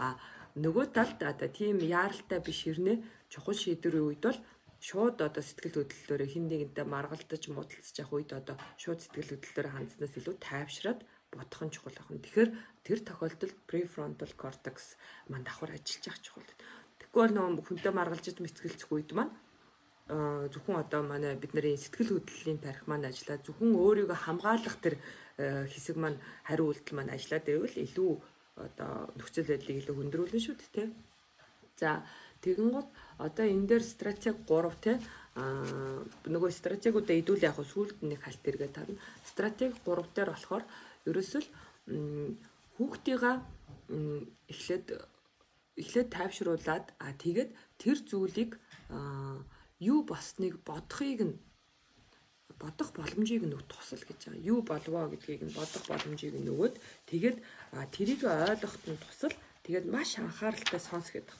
Speaker 1: А нөгөө талд одоо тийм яаралтай биш хэрнээ чухал шийдвэрийн үед бол шууд одоо сэтгэл хөдлөлөөр хин нэгэнтэй маргалдаж муудалцаж явах үед одоо шууд сэтгэл хөдлөлөөр хандснаас илүү тайвшраад бодох нь чухал ахын. Тэгэхээр тэр тохиолдолд prefrontal cortex маань давхар ажиллаж явах чухал. Тэгэхгүй бол нөгөө хүнтэй маргалжиж мэцгэлцэх үед маань зөвхөн одоо манай бидний сэтгэл хөдлөлийн тарих маань ажиллаад зөвхөн өөрийгөө хамгаалах тэр хэсэг маань хариу үйлдэл маань ажиллаад байвал илүү одоо нөхцөл байдлыг илүү хөндрүүлнэ шүү дээ тий. За тэгэн гол одоо энэ дээр стратеги 3 тий а нөгөө стратегиудаа идүүл яг сүүлд нэг халт эргээ тарна. Стратеги 3 дээр болохоор ерөөсөл хүүхдийгаа эхлээд эхлээд тайвшруулад а тэгээд тэр зүйлийг юу болсныг бодохыг нь бодох боломжийг нь тусал гэж байгаа. Юу болвоо гэдгийг нь бодох боломжийг нь өгөөд тэгээд тэрийг ойлгоход нь тусал тэгээд маш анхааралтай сонс гэдэг.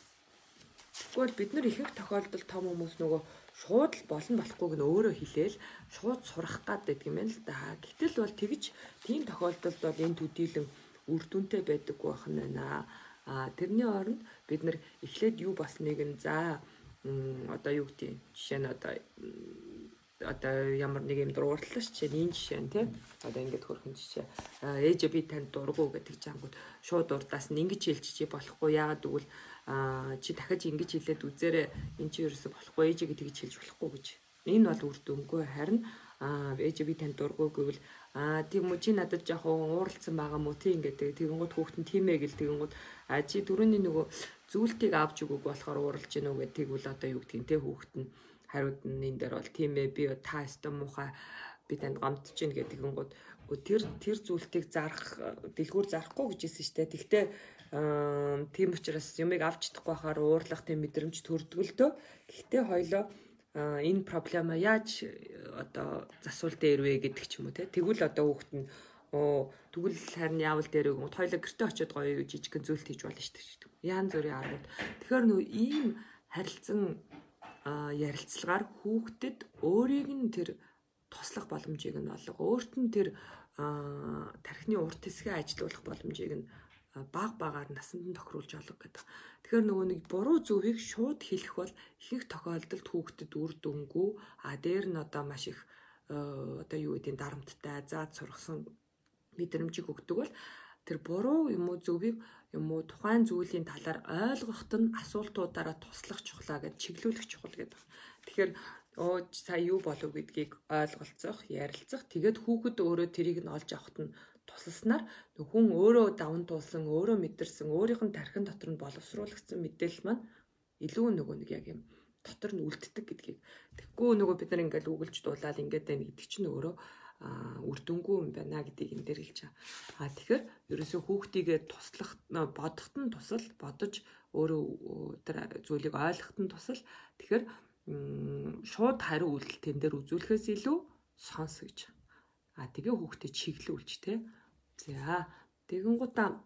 Speaker 1: Тэгвэл бид нар ихэнх тохиолдолд том хүмүүс нөгөө шууд л болон болохгүйг нь өөрөө хэлээл шууд сурах гад байдаг юм байна л да. Гэтэл бол тэгж тийм тохиолдолд бол энэ төдийлөн үр дүнтэй байдаг байх нь байна. А тэрний оронд бид нар эхлээд юу басныг нь за одоо юу гэдэг жишээ нь одоо одоо ямар нэг юм дургуурлаа ч чинь энэ жишээ нь тий одоо ингээд хөрхэн жишээ. Ээж би танд дургу гэдэг чангууд шууд урдаас нь ингэж хэлчих болохгүй. Яагаад гэвэл чи дахиж ингэж хэлээд үзээрэй. Эн чи ерөөсө болохгүй ээж гэж хэлж болохгүй гэж. Энэ бол үр дүнгүй харин ээж би танд дургу гэвэл аа тийм үү чи надад жоохон ууралцсан байгаа мó тий ингээд тэгэнгүүт хүүхэд нь тийм ээ гэл тэгэнгүүт а чи түрүүний нөгөө зүйлтийг авч өгөөг болохоор ууралж гинөө гэдэг тэгвэл одоо юу гэдгийг тий хүүхэд нь хариуд нь энэ дээр бол тийм ээ би та өстө муухай би танд гомдож гин гэдэг гингууд тэр тэр зүйлтийг зарах дэлгүүр зарахгүй гэж хэлсэн дээ. Тэгтээ тийм учраас юмыг авч чадахгүй байхаар уурлах тийм мэдрэмж дөө. Гэхдээ хоёлоо энэ проблема яаж одоо засвал дээр вэ гэдэг ч юм уу те. Тэгвэл одоо хүүхэд нь оо тэгвэл харин яавал дээр өгөн хоёлоо гэрте очиод гоё жижигхэн зүйлт хийж болно дээ. Яан зүрийн аргууд. Тэгэхээр нөө ийм харилцан ярилцлагаар хүүхдэд өөрийг нь тэр туслах боломжийг нь олго. Өөрт нь тэр тархины урт хэсгээ ажилуулах боломжийг нь баг багаар насанд нь тохируулж олго гэдэг. Тэгэхээр нөгөө нэг буруу зөвийг шууд хэлэх бол ихэнх тохиолдолд хүүхдэд үр дүнгүй а дээр нь одоо маш их одоо юу гэдэг дарамттай заад сургасан мэдрэмжийг өгдөг бол тэр буруу юм уу зөвийг юм уу тухайн зүйлийн талаар ойлгоход нь асуултуудаараа туслах чухлаа гэж чиглүүлэх чухал гэдэг. Тэгэхээр оо сая юу болов гэдгийг ойлголцох, ярилцах. Тэгээд хүүхэд өөрөө тэрийг нь олж авахт нь тусалснаар хүн өөрөө даван туулсан, өөрөө мэдэрсэн, өөрийнх нь тархин дотор нь боловсруулагдсан мэдээлэл маань илүү нөгөө нэг яг юм дотор нь үлддэг гэдгийг. Тэгэхгүй нөгөө бид нар ингээл үгэлж дуулаад ингээд байна гэдэг чинь өөрөө үр дүнгүй юм байна гэдгийг энэ дээр хэлж байгаа. А тэгэхээр ерөөсөө хүүхдийгээ туслах бодоход нь тусал бодож өөрөө тэр зүйлийг ойлгоход нь тусал тэгэхээр шууд хариу үйлдэл тэн дээр үзүүлэхээс илүү сонс гэж. А тэгээ хүүхдэд чиглүүлж те. За тэгэн гутаа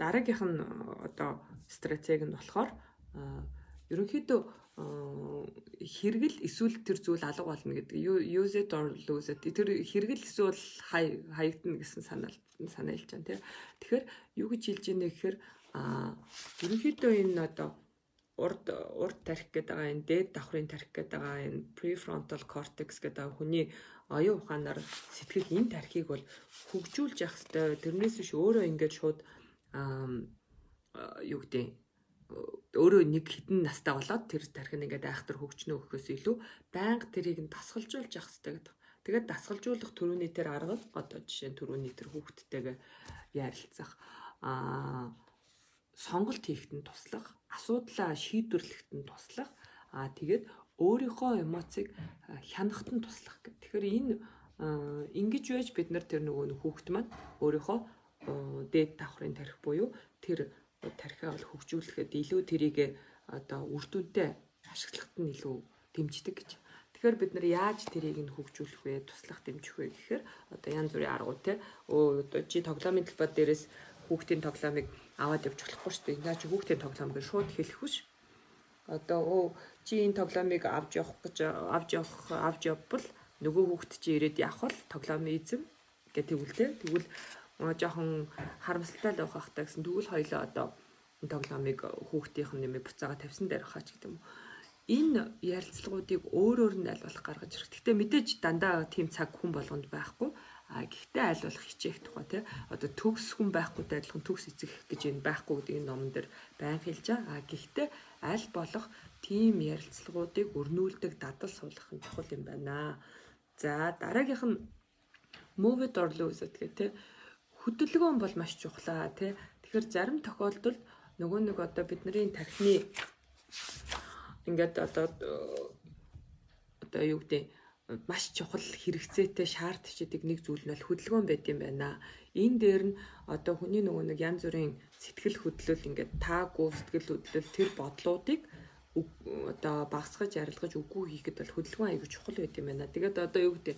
Speaker 1: дараагийнх нь одоо стратеги нь болохоор ерөнхийдөө хэрэгэл эсвэл тэр зүйл алга болно гэдэг. Use it or lose it. Тэр хэрэгэл эсвэл хаягдана гэсэн санаал санаалж байна тийм. Тэгэхээр юу гэж хэлж ийнэ гэхээр а ерөнхийдөө энэ одоо урд урд тарих гэдэг байгаа энэ дээд давхрын тарих гэдэг байгаа энэ prefrontal cortex гэдэг хүний оюун ухаанаар сэтгэл энэ тархийг бол хөгжүүлж явах хэрэгтэй. Тэрнээс биш өөрөө ингээд шууд юу гэдэг өөрөө нэг хідэн настай болоод тэр тархин ингээд айхтар хөгжнө өгөхөөс илүү байнга тэрийг нь дасгалжуулж явах хэрэгтэй гэдэг. Тэгээд дасгалжуулах төрөний тэр арга одоо жишээ нь төрөний тэр хүүхдтэйгээ ярилцах аа сонголт хийхэд нь туслах, асуудлаа шийдвэрлэхэд нь туслах, аа тэгээд өөрийнхөө эмоцийг хянахад нь туслах гэх. Тэгэхээр энэ ингэж байж бид нар тэр нөгөө хүүхэд маань өөрийнхөө дээд давхрын тарих буюу тэр тархиа бол хөгжүүлэхэд илүү тэрийг одоо үр дүнтэй ашиглахад нь илүү дэмждэг гэж. Тэгэхээр бид нар яаж тэрийг нь хөгжүүлэх вэ, туслах дэмжих вэ гэхээр одоо янз бүрийн аргууд те өө чи тоглоомын талбай дээрээс хүүхдийн тоглоомыг аваад явж болохгүй шүү дээ. Чи хүүхдийн тоглоомыг шууд хэлэх биш. Одоо өө чи энэ тоглоомыг авч явах гэж авч явах авч явбал нөгөө хүүхд чи ирээд явах бол тоглоомын эзэм тэгвэл те тэгвэл жоохон харамсалтай л байх хэрэгтэй гэсэн тэгвэл хоёлоо одоо тоглоомыг хүүхдийнх нь нэмээ буцаага тавьсан дээр хаач гэдэг юм. Энэ ярилцлагуудыг өөрөөр нь аль болох гаргаж ирэх. Гэтэ мэдээж дандаа тийм цаг хүн болгонд байхгүй. А гэхдээ болох хичээх тухай тий. Одоо төгс хүн байхгүйтэй адилхан төгс эцэх гэж энэ байхгүй гэдэг энэ номон дээр байн хэлж байгаа. А гэхдээ аль болох тийм ярилцлагуудыг өрнүүлдэг дадал суулгах нь чухал юм байна. За дараагийнх нь move it or lose it гэх тий хөдөлгөөн бол маш чухлаа тий. Тэгэхээр зарим тохиолдолд нөгөө нэг одоо бидний тархины ингээд одоо одоо юу гэдэг маш чухал хэрэгцээтэй шаардж идэг нэг зүйл нь хөдөлгөөн байд юм байна. Энэ дээр нь одоо хүний нөгөө нэг янз бүрийн сэтгэл хөдлөл ингээд таагүй сэтгэл хөдлөл тэр бодлуудыг одоо багсгаж арилгаж үгүй хийхэд бол хөдөлгөөн аягүй чухал байд юм байна. Тэгээд одоо юу гэдэг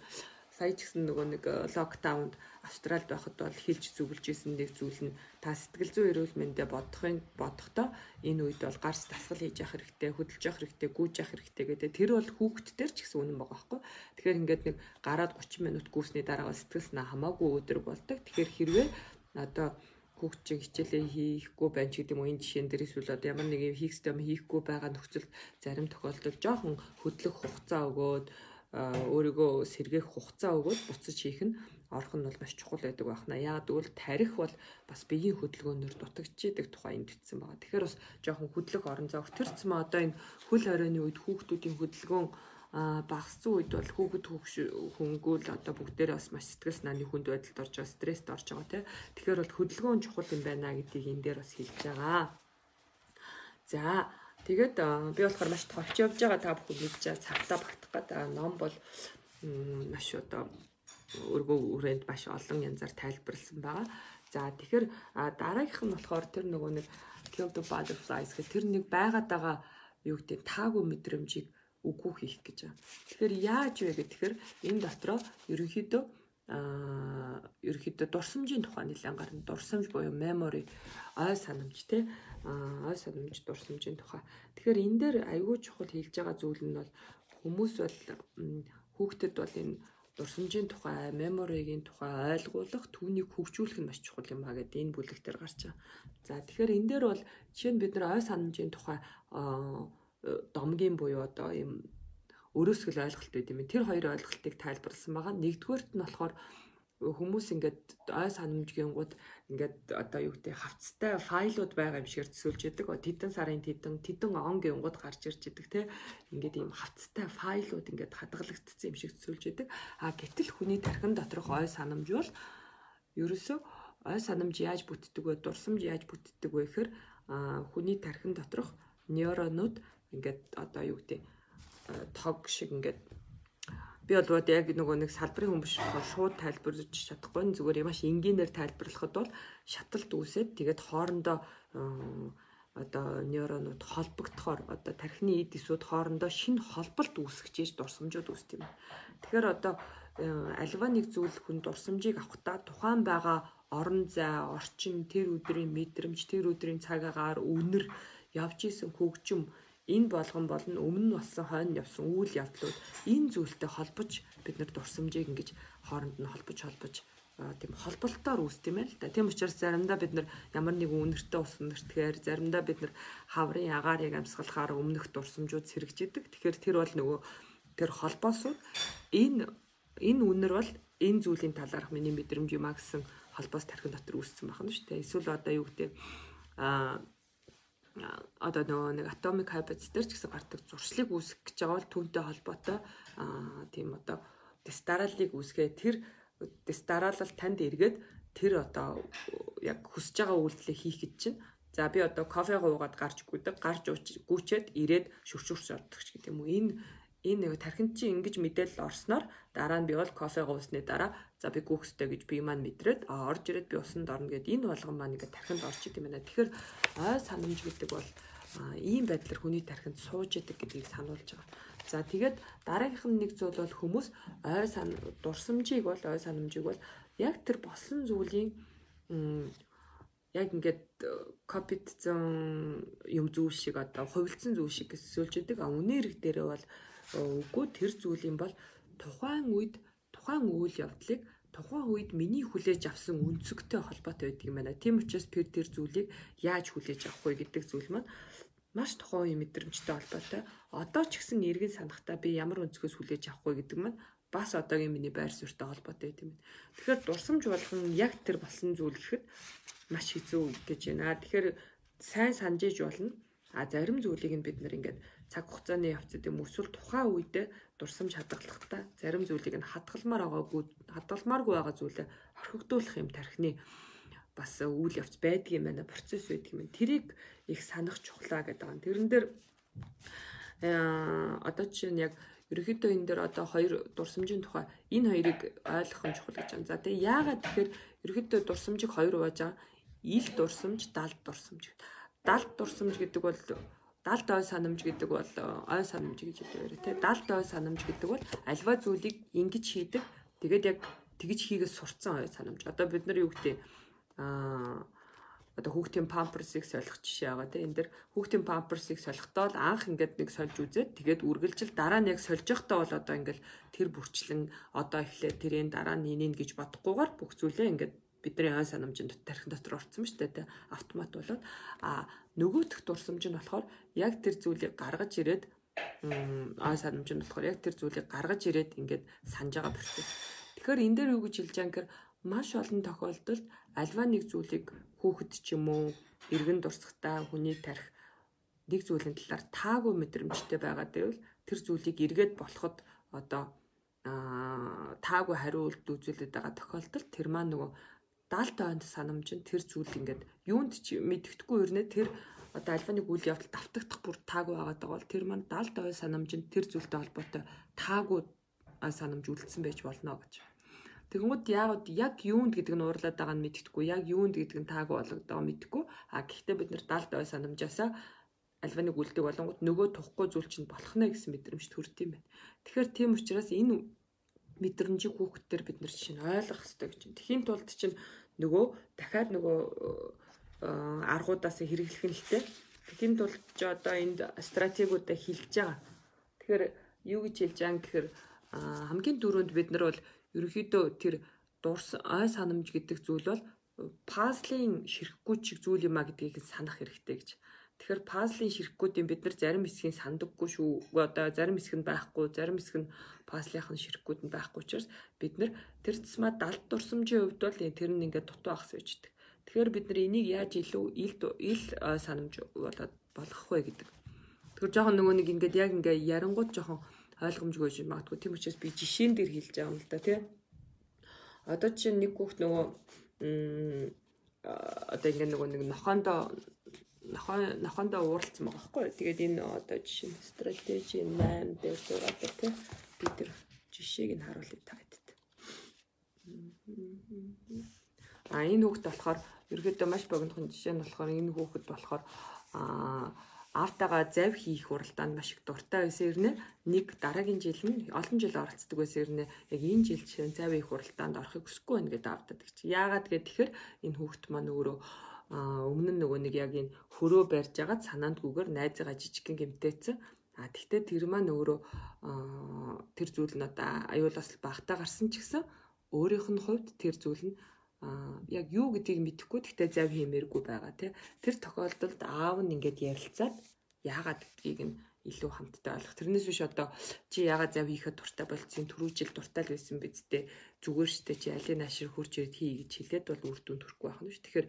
Speaker 1: сая ч гэсэн нөгөө нэг локдаунд Австралид байхад бол хилж зүгэлж исэн нэг зүйл нь та сэтгэл зүйн эрүүл мэндэ бодохын бодохдоо энэ үед бол гарч дасгал хийж явах хэрэгтэй, хөдөлж явах хэрэгтэй, гүйж явах хэрэгтэй гэдэг. Тэр бол хүүхдтэр ч гэсэн үнэн байгаа байхгүй. Тэгэхээр ингээд нэг гараад 30 минут гүйсний дараа сэтгэл санаа хамаагүй өдрөг болдог. Тэгэхээр хэрвээ одоо хүүхд чинь хичээлээ хийхгүй байна ч гэдэг юм уу энэ жишээн дээр эсвэл одоо ямар нэг юм хийх юм хийхгүй байгаа нөхцөлд зарим тохиолдолд жоохон хөдлөх хугацаа өгөөд өөрийгөө сэргээх хугацаа өгөөд буцаж хийх нь орох нь бол маш чухал байдаг байна. Яагаад гэвэл тарих бол бас биеийн хөдөлгөөнөөр дутагдчихэдэг тухай бичсэн байгаа. Тэгэхээр бас жоохон хөдлөх орон зай өгтөрцөн одоо энэ хөл хорионы үед хүүхдүүдийн хөдөлгөөн багассан үед бол хүүхэд хөнгөл одоо бүгдээрээ бас маш сэтгэл санааны хүнд байдалд орж байгаа стресст орж байгаа тийм. Тэгэхээр бол хөдөлгөөн чухал юм байна гэдгийг энэ дээр бас хэлж байгаа. За Тэгээд би болохоор маш товч явж байгаа та бүхэн мэдж байгаа цагтаа багтах гэдэг ном бол маш одоо өргөө үрээнд маш олон янзаар тайлбарлсан байгаа. За тэгэхээр дараагийнх нь болохоор тэр нөгөө нэг Kill the Butterflies гэх тэр нэг байгаад байгаа юу гэдэг таагүй мэдрэмжийг үгүй хийх гэж байна. Тэгэхээр яаж вэ гэхээр энэ дотроо ерөнхийдөө аа ерөнхийдөө дурсамжийн тухай нэлээд гарна. Дурсамж буюу memory, ой санамж тий ой санамж дурсамжийн тухай. Тэгэхээр энэ дээр аягүй чухал хэлж байгаа зүйл нь бол хүмүүс бол хүүхдэд бол энэ дурсамжийн тухай, меморигийн тухай ойлгуулах, түүнийг хөгжүүлэх нь маш чухал юм а гэдэг энэ бүлэг дээр гарч байгаа. За тэгэхээр энэ дээр бол жишээ нь бид нар ой санамжийн тухай домгийн буюу одоо ийм өрөөсгөл ойлголт байт юм. Тэр хоёр ойлголтыг тайлбарласан байгаа. Нэгдүгээрт нь болохоор хүмүүс ингээд ой санамжгийнгууд ингээд одоо юу гэдэг хавцтай файлууд байгаа юм шиг төсөөлж яадаг. Тэдэн сарын тэдэн тэдэн он гингууд гарч ирж идэг те. Ингээд ийм хавцтай файлууд ингээд хадгалагдсан юм шиг төсөөлж яадаг. А гэтэл хүний тархин доторх ой санамж бол ерөөсөө ой санамж яаж бүтдэг вэ? Дурсамж яаж бүтдэг вэ гэхээр хүний тархин доторх нейронууд ингээд одоо юу гэдэг тог шиг ингээд би бол яг нөгөө нэг салбарын хүн биш шууд тайлбарлаж чадахгүй зүгээр маш энгийнээр тайлбарлахад бол шаталт үүсээд тэгээд хоорондоо одоо нейронууд холбогдохоор одоо тархины эд эсүүд хоорондоо шинэ холболт үүсгэж ийж дурсамжууд үүсдэг юм. Тэгэхээр одоо альва нэг зүйл хүн дурсамжийг авахдаа тухайн байгаа орон зай, орчин, тэр өдрийн мэдрэмж, тэр өдрийн цаг агаар, үнэр явж исэн хөгжим энэ болгон болно өмнө нь болсон хойно явсан үйл явдлууд энэ зүйлтэй холбож бид нар дурсамжийг ингэж хооронд нь холбож холбож тийм холболтоор үүсдэг юм л да. Тийм учраас заримдаа бид нар ямар нэг үнэртэй ус нэртгэхээр заримдаа бид нар хаврын агаарыг амьсгалахаар өмнөх дурсамжууд сэргэж идэг. Тэгэхээр тэр бол нөгөө тэр холбоосууд энэ энэ үнэр бол энэ зүйлийн талаарх миний мэдрэмж юм а гэсэн холбоос тархин дотор үүссэн байна шүү дээ. Эсвэл одоо юу гэдэг аа одоо нөгөө нэг atomic habits дээр ч гэсэн гардаг зуршлыг үүсгэх гэж байгаа бол түүнтэй холбоотой тийм одоо дистаралыг үүсгээ. Тэр дистаралал танд эргээд тэр одоо яг хүсэж байгаа үйлдэлээ хийх гэж чинь. За би одоо кофе гуугаад гарч гүдэг гарч гүчээд ирээд шүршүрш ордог ч гэдэг юм уу. Энэ энэ нэг тархинд чинь ингэж мэдээлэл орсноор дараа нь би бол кофе гоосны дараа за би гүөхстэй гэж би маань мэдрээд орж ирээд би усанд орно гэд энэ болгон маань ингээд тархинд орж идэм байна. Тэгэхээр ой санамж гэдэг бол ийм байдлаар хүний тархинд сууж идэг гэдгийг сануулж байгаа. За тэгээд дараагийнх нь нэг зүйл бол хүмүүс ой сан дурсамжийг бол ой санамжийг бол яг тэр болсон зүйлийн яг ингээд копидсон юм зүйл шиг одоо хувилцсан зүйл шиг гэсэлж идэг. А үнэ хэрэг дээрээ бол Үгүй тэр зүйл юм бол тухайн үед тухайн үйл явдлыг тухайн үед миний хүлээж авсан өнцөгтэй холбоотой байдаг юм байна. Тийм учраас тэр тэр зүйлийг яаж хүлээж авах вэ гэдэг зүйл маань маш тухайн үеийн мэдрэмжтэй холбоотой. Одоо ч гэсэн эргэн санахтаа би ямар өнцгөөс хүлээж авах вэ гэдэг маань бас одоогийн миний байр суурьтай холбоотой гэдэг юм. Тэгэхээр дурсамж болгон яг тэр болсон зүйл гэхэд маш хэцүү гэж байна. Тэгэхээр сайн санджиж болно. А зарим зүйлийг нь бид нэр ингээд цаг хугацааны явцад юм эсвэл тухайн үедээ дурсамж хадгалахдаа зарим зүйлийг нь хадгалмаар байгаагүй хадгалмааргүй байгаа зүйлээ орхигдуулах юм тархины бас үйл явц байдаг юм байна процесс байдаг юм. Тэрийг их санах чухлаа гэдэг байгаа. Тэрэн дээр э, одоо чинь яг ерөөхдөө энэ дээр одоо хоёр дурсамжийн тухай энэ хоёрыг ойлгох нь чухал гэж байна. За тэгээ яагаад тэгэхээр ерөөхдөө дурсамжийг хоёр хувааж байгаа ил дурсамж, далд дурсамж. Далд дурсамж гэдэг бол далд ой санамж гэдэг бол ой санамж гэж хэлдэг тий. Далд ой санамж гэдэг бол альва зүйлийг ингэж хийдэг. Тэгээд яг тэгж хийгээд сурцсан ой санамж. Одоо бид нар юу гэдэг аа одоо хүүхдийн памперсыг солих жишээ байгаа тийм энэ дэр хүүхдийн памперсыг солихдоо л анх ингээд нэг сольж үзээд тэгээд үргэлжил дараа нь яг сольж явахдаа бол одоо ингээд тэр бүрчлэн одоо эхлээ тэрийн дараа нь инийн гэж бодохгүйгээр бүх зүйлээ ингээд бидний ой санамжинд тархин дотор орцсон ба штэ тэ автомат болоод а нөгөөх дурсамж нь болохоор яг тэр зүйлийг гаргаж ирээд ой санамж нь болохоор яг тэр зүйлийг гаргаж ирээд ингээд санаж байгаа процесс. Тэгэхээр энэ дээр юу гэж хэлж байгаа юм маш олон тохиолдолд альва нэг зүйлийг хүүхэд ч юм уу эргэн дурсахтаа хүнийг тарих нэг зүйлийн талаар таагүй мэдрэмжтэй байгаа гэвэл тэр зүйлийг эргээд болоход одоо таагүй хариулт үзүүлээд байгаа тохиолдолд тэр маань нөгөө даалт ойнд санамж нь тэр зүйл ингээд юунд ч мэддэхгүй өрнө тэр одоо альва нэг үйл явдал давтагдах бүр таагүй байгаа даа бол тэр маань даалт ой санамж нь тэр зүйлтэй холбоотой таагүй санамж үлдсэн байж болно гэж. Тэгэнгүүт яагаад яг юунд гэдэг нь уурлаад байгаа нь мэддэхгүй, яг юунд гэдэг нь таагүй болгодоо мэддэхгүй. А гэхдээ бид нар далд ой санамжаасаа альва нэг үлдэг болонгууд нөгөө тухгүй зүйл чинь болох нэ гэсэн мэдрэмж төрд юм байна. Тэгэхээр тийм учраас энэ мэдрэмжийг хүүхдтэр бид нар чинь ойлгох хэрэгтэй гэж. Тэхийн тулд чинь нөгөө дахиад нөгөө э, аргуудаас хэрэглэх нь л тэ. Тэхийн тулд ч одоо энд стратегиудаа хилж байгаа. Тэгэхээр юу гэж хэлж байгаа юм гэхээр хамгийн дөрөнд бид нар бол ерөнхийдөө тэр дурс ой санамж гэдэг зүйл бол пазлын ширхгүү чиг зүйл юм а гэдгийг санах хэрэгтэй гэж. Тэгэхээр пазлын ширхгүүдийн бид нар зарим хэсгийг сандаггүй шүү. Одоо зарим хэсэг нь байхгүй, зарим хэсэг нь пазлынх нь ширхгүүд нь байхгүй учраас бид нар тэр тусмаа далд дурсамжийн хувьд бол тэр нь ингээд дутуу ахс байждаг. Тэгэхээр бид нар энийг яаж илүү ил ил санамж болоод болгох вэ гэдэг. Тэгэхээр жоохон нөгөө нэг ингээд яг ингээд ярангууд жоохон ойлгомжгүй шин магадгүй тийм учраас би жишээн дээр хэлж байгаа юм л да тий. Одоо чинь нэг хүүхд нөгөө одоо ингээд нөгөө нэг нохоондоо нохоо нохоондоо ууралцсан байгаа байхгүй. Тэгээд энэ одоо жишээ стратеги 8 дээр зураад тий. Би тэр жишээг нь харуулъя та хэдэд. А энэ хүүхд болохоор ерөөдөө маш богинохон жишээ нь болохоор энэ хүүхэд болохоор аа аавтайгаа зав хийх уралдаанд маш их дуртай байсан хэрнээ нэг дараагийн жил нь олон жил оролцдог байсан хэрнээ яг энэ жил чинь зав хийх уралдаанд орохыг хүсэхгүй байна гэдэг аавтад гэж. Яагаад гэвэл тэгэхэр энэ хүүхэд маань өөрөө өмнө нь нөгөө нэг яг энэ хөрөө барьж агаад санаандгүйгээр найзгаа жижигхэн гэмтээсэн. А тэгтээ тэр маань өөрөө тэр зүйл нь одоо аюулаас багтаа гарсан ч гэсэн өөрийнх нь хувьд тэр зүйл нь яг юу гэдгийг мэдэхгүй гэхдээ зав хиймээргүй байгаа тий. Тэр тохиолдолд аав нь ингээд ярилцаад яагаад гэдгийг нь илүү хамттай ойлгох. Тэрнээс биш одоо чи яагаад зав хийхэд дуртай болсон түрүү жил дуртай л байсан биз дээ. Зүгээр штэ чи алийг ашир хурж ирээд хий гэж хэлээд бол үр дүн төрөхгүй байх нь ш. Тэгэхээр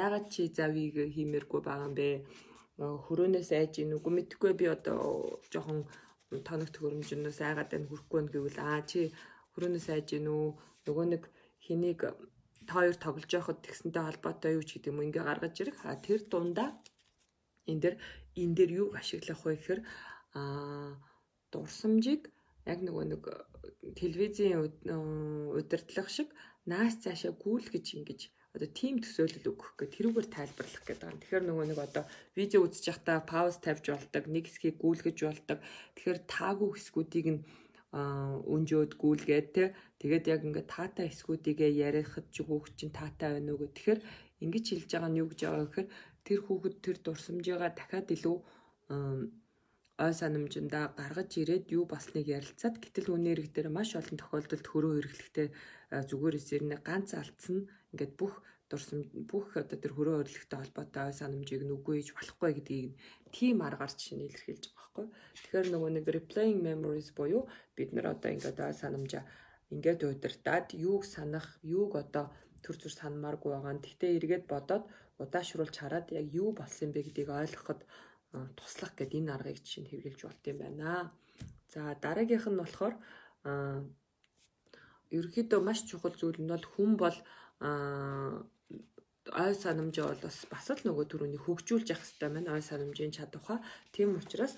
Speaker 1: яагаад чи завыг хиймээргүй байгаа юм бэ? Хөрөөнөөс айж ийн үгүй мэдхгүй би одоо жоохон тоног төгөрөмжнөөс айгаад байна хүрхгүй нь гэвэл аа чи хөрөөнөөс айж ийн үү? Нөгөө нэг хэнийг та хоёр тоглож байхад тэгсэнтэй холбоотой юу ч гэдэг юм ингээ гаргаж ирэх. А тэр дундаа энэ дэр энэ дэр юу ашиглах вэ гэхээр а дурсамжийг яг нөгөө нэг телевизийн удирдлага шиг наас цаашаа гүйлгэж ингэж одоо тим төсөөлөл өгөх гэх тэрүүгээр тайлбарлах гэдэг юм. Тэгэхээр нөгөө нэг одоо видео үзэж байхдаа пауз тавьж болдог, нэг хэсгийг гүйлгэж болдог. Тэгэхээр таагүй хэсгүүдийг нь өнжөөд гүйлгээд те тэгээд яг ингээд таатай эсгүүдийгээ ярихад ч хүүхд чинь таатай байна уу гэх тэгэхээр ингэж хэлж байгаа нь юу гэж байгаа гэхээр тэр хүүхэд тэр дурсамжигаа дахиад илүү ой санамжиндаа гаргаж ирээд юу басныг ярилцаад гэтэл үнээр их дээр маш олон тохиолдолд хөрөө хэрэглэхтэй зүгээр эсэрнэ ганц алдсан ингээд бүх дурсам бүх одоо тэр хөрөө өрлөгтэй холбоотой ой санамжийг нүггүй хийж болохгүй гэдгийг тийм аргаар жишээ нь илэрхийлж байгаа байхгүй. Тэгэхээр нөгөө нэг replaying memories буюу бид нар одоо ингээд ой санамжаа ингээд удирдаад юуг санах, юуг одоо төр зүр санамааргүй байгаа. Тэгтээ эргээд бодоод удаашруулж хараад яг юу болсон бэ гэдгийг ойлгоход туслах гэдэг энэ аргыг жишээ нь хэрэгжилж болт юм байна. За дараагийнх нь болохоор ерөөхдөө маш чухал зүйл нь бол хүн бол ой санамжаа бол бас бас л нөгөө төрөний хөгжүүлж явах хэрэгтэй байна. Ой санамжийн чадвараа. Тийм учраас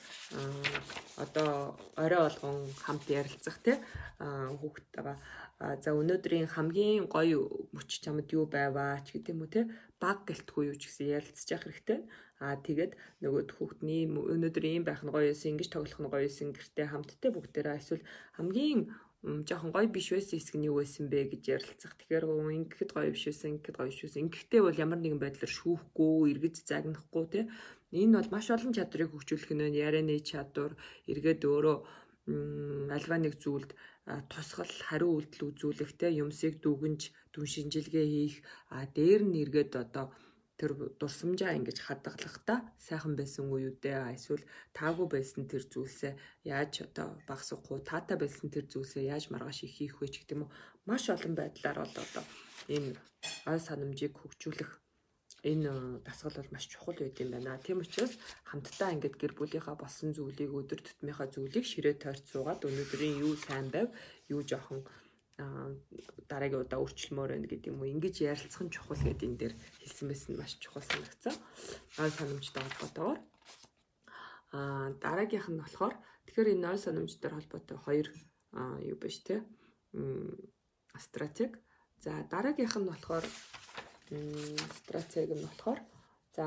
Speaker 1: одоо орой болгон хамт ярилцах те хүүхэд байгаа. За өнөөдрийн хамгийн гоё мөч чамд юу байваа ч гэдэг юм уу те баг гэлтгүй юу ч гэсэн ярилцж явах хэрэгтэй. Аа тэгээд нөгөө хүүхдний өнөөдөр ийм байх нь гоё юмсэн, ингэж тоглох нь гоё юмсэн гэртээ хамтдаа бүгдээрээ эсвэл хамгийн жоохон гоё биш байсан хэсэг нь юу байсан бэ гэж ярилцах. Тэгэхээр ингэхэд гоё биш байсан, ингэхэд гоё биш байсан. Ингэхдээ бол ямар нэгэн байдлаар шүүхгүй, эргэж загнахгүй тий. Энэ бол маш олон чадрыг хөгжүүлэх нь ярианы чадвар, эргээд өөрөө альва нэг зүйлд тусгал хариу үйлдэл үзүүлэх те юмсыг дүгнж дүн шинжилгээ хийх а дээр нь эргээд одоо тэр дурсамжаа ингэж хадгалахдаа сайхан байсан уу юу дээ? Эсвэл таагүй байсан тэр зүйлсээ яаж одоо багсахгүй таатай байсан тэр зүйлсээ яаж маргааш их хийх вэ ч гэдэг юм уу? Маш олон байдлаар бол одоо энэ ой санамжийг хөгжүүлэх энэ дасгал бол маш чухал байд юм байна. Тийм учраас хамтдаа ингээд гэр бүлийнхаа болсон зүйлийг өдөр тутмынхаа зүйлийг ширээ тойрч суугаад өнөөдрийн юу сайн байв, юу жоохон дараагийн удаа өөрчлөмөр байна гэдэг юм уу ингэж ярилцах нь чухал гэдэг энэ дээр хэлсэн байсан маш чухал санагцсан. Ой санамжтай холбоотойгоор аа дараагийнх нь болохоор тэгэхээр энэ ой санамжтай холбоотой хоёр юу биш те стратеги. За дараагийнх нь болохоор стратеги нь болохоор за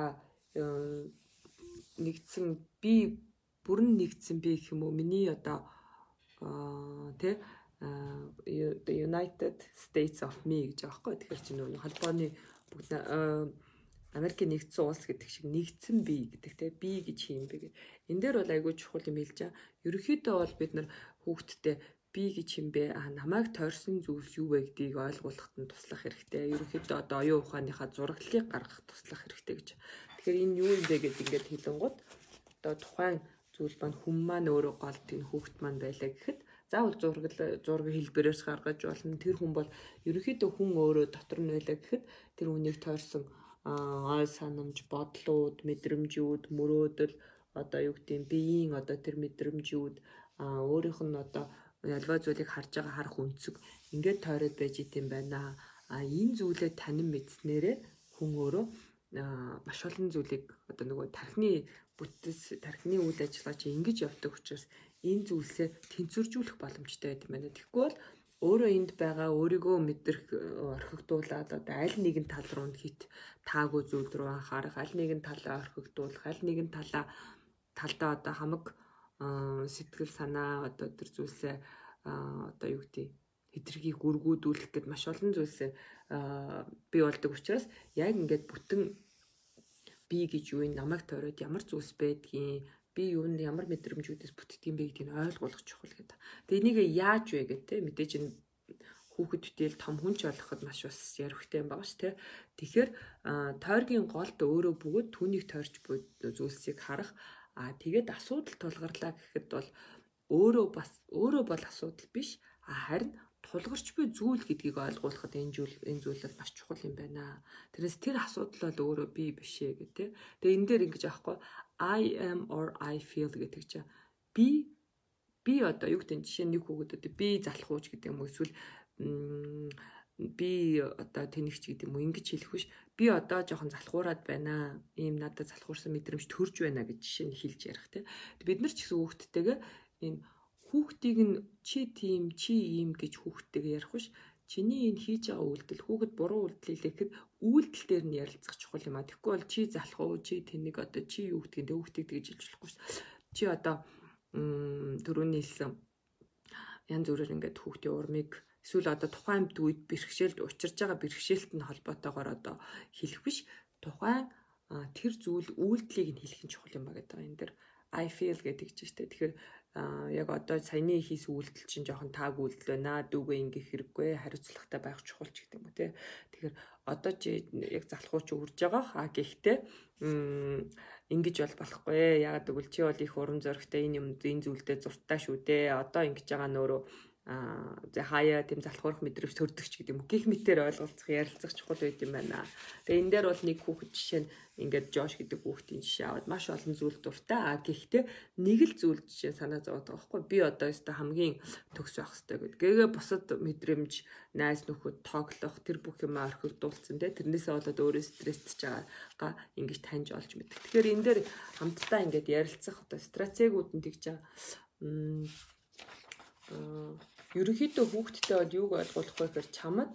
Speaker 1: нэгдсэн би бүрэн нэгдсэн би гэх юм уу миний одоо тэ United States of Me гэж байхгүй. Тэгэхээр чинь нөгөө холбооны бүгд Америкийн нэгдсэн улс гэдэг шиг нэгдсэн бие гэдэг те би гэж юм бэ гэдэг. Энэ дээр бол айгүй чухал юм хэлж байгаа. Ерөнхийдөө бол бид нар хүүхдтэй би гэж юм бэ? А намайг тойрсон зүйлс юу вэ гэдгийг ойлгуулахад нь туслах хэрэгтэй. Ерөнхийдөө одоо оюун ухааныхаа зураглалыг гаргах туслах хэрэгтэй гэж. Тэгэхээр энэ юу юм бэ гэдээ ингээд хэлэнгууд одоо тухайн зүйл маань хүм маань өөрөө гол тийм хүүхд маань байлаа гэхэд заавал зураг зураг хэлбэрээс гаргаж болно. Тэр хүн бол ерөнхийдөө хүн өөрөө дотор нь байлаа гэхэд тэр үнийг тойрсон ой санамж, бодлууд, мэдрэмжүүд, мөрөөдөл одоо юу гэдэг биеийн одоо тэр мэдрэмжүүд өөрийнх нь одоо альва зүйлийг харж байгаа харах үнцэг ингээд тойроод байж идэм байна. А энэ зүйлээ танин мэдснээрээ хүн өөрөө маш олон зүйлийг одоо нөгөө тархины бүтэц тархины үйл ажиллагаа чи ингэж явдаг учраас энэ зүйлсээ тэнцвэржүүлэх боломжтой байт юм байна. Тэгэхгүй бол өөрөө энд байгаа өөрийгөө мэдрэх орхигдуулаад одоо аль нэгэн тал руу хит таагүй зүйл рүү анхаарах, аль нэгэн талаа орхигдуулах, аль нэгэн талаа талдаа одоо хамаг сэтгэл санаа одоо тэр зүйлсээ одоо юу гэдэг хитрхийг үргүүдүүлэх гэд маш олон зүйлсээ бий болдог учраас яг ингээд бүтэн би гэж юу юм намайг тойроод ямар зүйлс байдгийг би юунд ямар мэдрэмжүүдээс бүтдэг юм бэ гэдгийг ойлгох чухал гэдэг. Тэгээ энийг яаж вэ гэх те мэдээж энэ хүүхэд бүтээл том хүн ч олоход маш бас ярихтэй юм байгаа ш те. Тэгэхээр тойргийн голд өөрөө бөгөөд түүнийг тойрч буй зүйлсийг харах а тэгээд асуудал тулгарлаа гэхэд бол өөрөө бас өөрөө бол асуудал биш а харин тулгарч буй зүйл гэдгийг ойлгуулахад энэ зүйл энэ зүйл маш чухал юм байна. Тэрээс тэр асуудал бол өөрөө би биш ээ гэх тээ. Тэгээ энэ дээр ингэж аахгүй I am or I feel гэдэг чинь би би одоо юу гэдэг жишээ нэг хүүхэд одоо би залхууч гэдэг юм уу эсвэл би одоо тэнэгч гэдэг юм уу ингэж хэлэх биш би одоо жоохон залхуураад байна ийм надад залхуурсан мэдрэмж төрж байна гэж жишээ нь хэлж ярих те бид нар ч гэсэн хүүхдтэйгээ энэ хүүхдийг нь чи тийм чи ийм гэж хүүхдтэйгээ ярих биш чиний энэ хийж байгаа үйлдэл хүүхэд буруу үйлдэл хийлэхэд үйлдэл дээр нь ярилцах чухал юм а. Тэгэхгүй бол чи залах уу, чи тэнийг одоо чи юу гэдгийг хүүхдийг тэгж хэлж болохгүй шүү. Чи одоо төрөний хэлсэн янз бүрээр ингээд хүүхдийн урмыг эсвэл одоо тухайн үед бэрхшээлд учирж байгаа бэрхшээлт нь холбоотойгоор одоо хэлэх биш тухайн тэр зүйл үйлдэлийг нь хэлэх нь чухал юм ба гэдэг энэ дэр I feel гэдэг чинь шүү дээ. Тэгэхээр яг одоо саяны хийс үйлдэл чинь жоохон тааг үйлдэл байна. Дүүгээ ингэх хэрэггүй, хариуцлагатай байх чухал ч гэдэг юм те. Тэгэхээр одоо чи яг залхуу чи үрж байгаа. А гэхдээ ингэж бол болохгүй. Ягаад гэвэл чи бол их уран зоригтой энэ юм энэ зүйлдээ зуртаа шүү дээ. Одоо ингэж байгаа нөөрөө аа хаяа тийм залхуурах мэдрэмж төрдөг ч гэдэг юм. Гих мэтээр ойлголцох, ярилцах чухал байд юм байна. Тэгээ энэ дээр бол нэг хүүхэд жишээ нь ингээд Жош гэдэг хүүхдийн жишээ аваад маш олон зүйл дуртай. А гэхдээ нэг л зүйл жишээ санаа зовоод байгаа байхгүй. Би одоо өстө хамгийн төгс байх хэрэгтэй гэдэг. Гээгээ бусад мэдрэмж, найз нөхөд тоглох, тэр бүх юм орхигдуулсан те. Тэрнээсээ болоод өөрөө стрессж байгаагаа ингэж таньж олж мэддэг. Тэгэхээр энэ дээр хамтдаа ингээд ярилцах одоо стратегиуд нь тэгж байгаа ерөнхийдөө хүүхдтэй бол юуг ойлгуулах вэ гэхээр чамд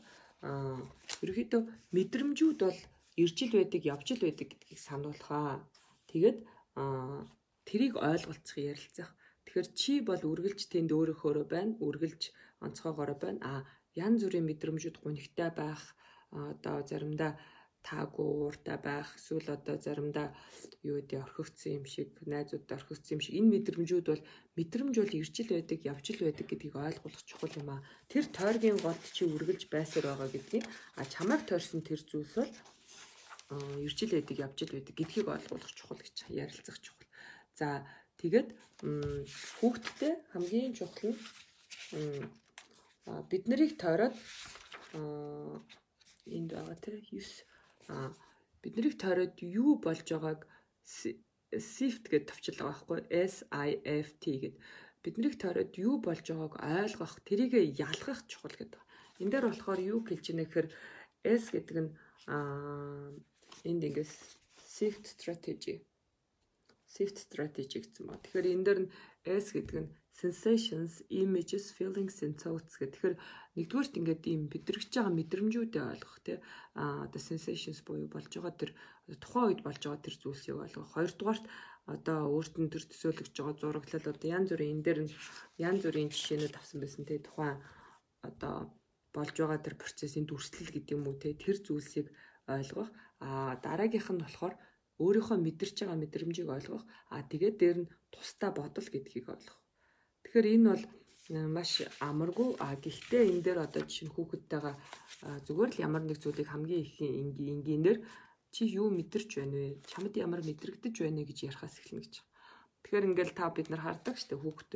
Speaker 1: ерөнхийдөө мэдрэмжүүд бол иржил байдаг, явжил байдаг гэдгийг сануулхаа. Тэгээд аа тэрийг ойлголцох ярилцах. Тэгэхээр чи бол үргэлж тэнд өөрийнхөөрөө байна, үргэлж онцгойгоороо байна. Аа янз бүрийн мэдрэмжүүд гунигтай байх одоо заримдаа таагүй ууртай байх эсвэл одоо заримдаа юу гэдэг орхигдсон юм шиг найзуудтай орхигдсон юм шиг. Энэ мэдрэмжүүд бол мэдрэмж бол иржил байдаг явжил байдаг гэдгийг ойлгох чухал юм аа. Тэр тойргийн голд чи үргэлж байсаар байгаа гэдгийг а чамайг тойрсон тэр зүйлс бол иржил байдаг явжил байдаг гэдгийг ойлгох чухал гэж ярилцах чухал. За тэгээд хүүхдтэй хамгийн чухал нь бид нарыг тойроод энд байгаа тэр 9 а биднийг тойроод юу болж байгааг SIFT гэж товчл байгаа байхгүй S I F T гэд биднийг тойроод юу болж байгааг ойлгох тэрийг ялгах чухал гэдэг. Энд дээр болохоор юу хэлж ийнэ гэхээр S гэдэг нь энд ингээс SIFT strategy SIFT strategy гэсэн ба. Тэгэхээр энэ дээр нь S гэдэг нь sensations, images, feelings and thoughts гэх. Тэгэхээр нэгдүгээрт ингээд ийм бидрэгж байгаа мэдрэмжүүдээ ойлгох тий. А одоо sensations буюу болж байгаа тэр тухайн үед болж байгаа тэр зүйлсийг ойлгох. Хоёрдугаарт одоо өөрт нь тэр төсөөлөгж байгаа зураглал одоо янз бүрийн энэ дээр нь янз бүрийн жишээнүүд авсан байсан тий. Тухайн одоо болж байгаа тэр процессын дүрслэл гэдэг юм уу тий. Тэр зүйлсийг ойлгох. А дараагийнх нь болохоор өөрийнхөө мэдэрч байгаа мэдрэмжийг ойлгох. А тэгээд дээр нь тусдаа бодол гэдгийг ойлгох. Тэгэхээр энэ бол маш амаргүй а гэхдээ энэ дээр одоо жишээ нь хүүхэдтэйгээ зүгээр л ямар нэг зүйлийг хамгийн их энгийнээр чи юу мэдэрч байна вэ? Чамд ямар мэдрэгдэж байна гэж ярихаас эхэлнэ гэж. Тэгэхээр ингээл та бид нар хардаг штэ хүүхэд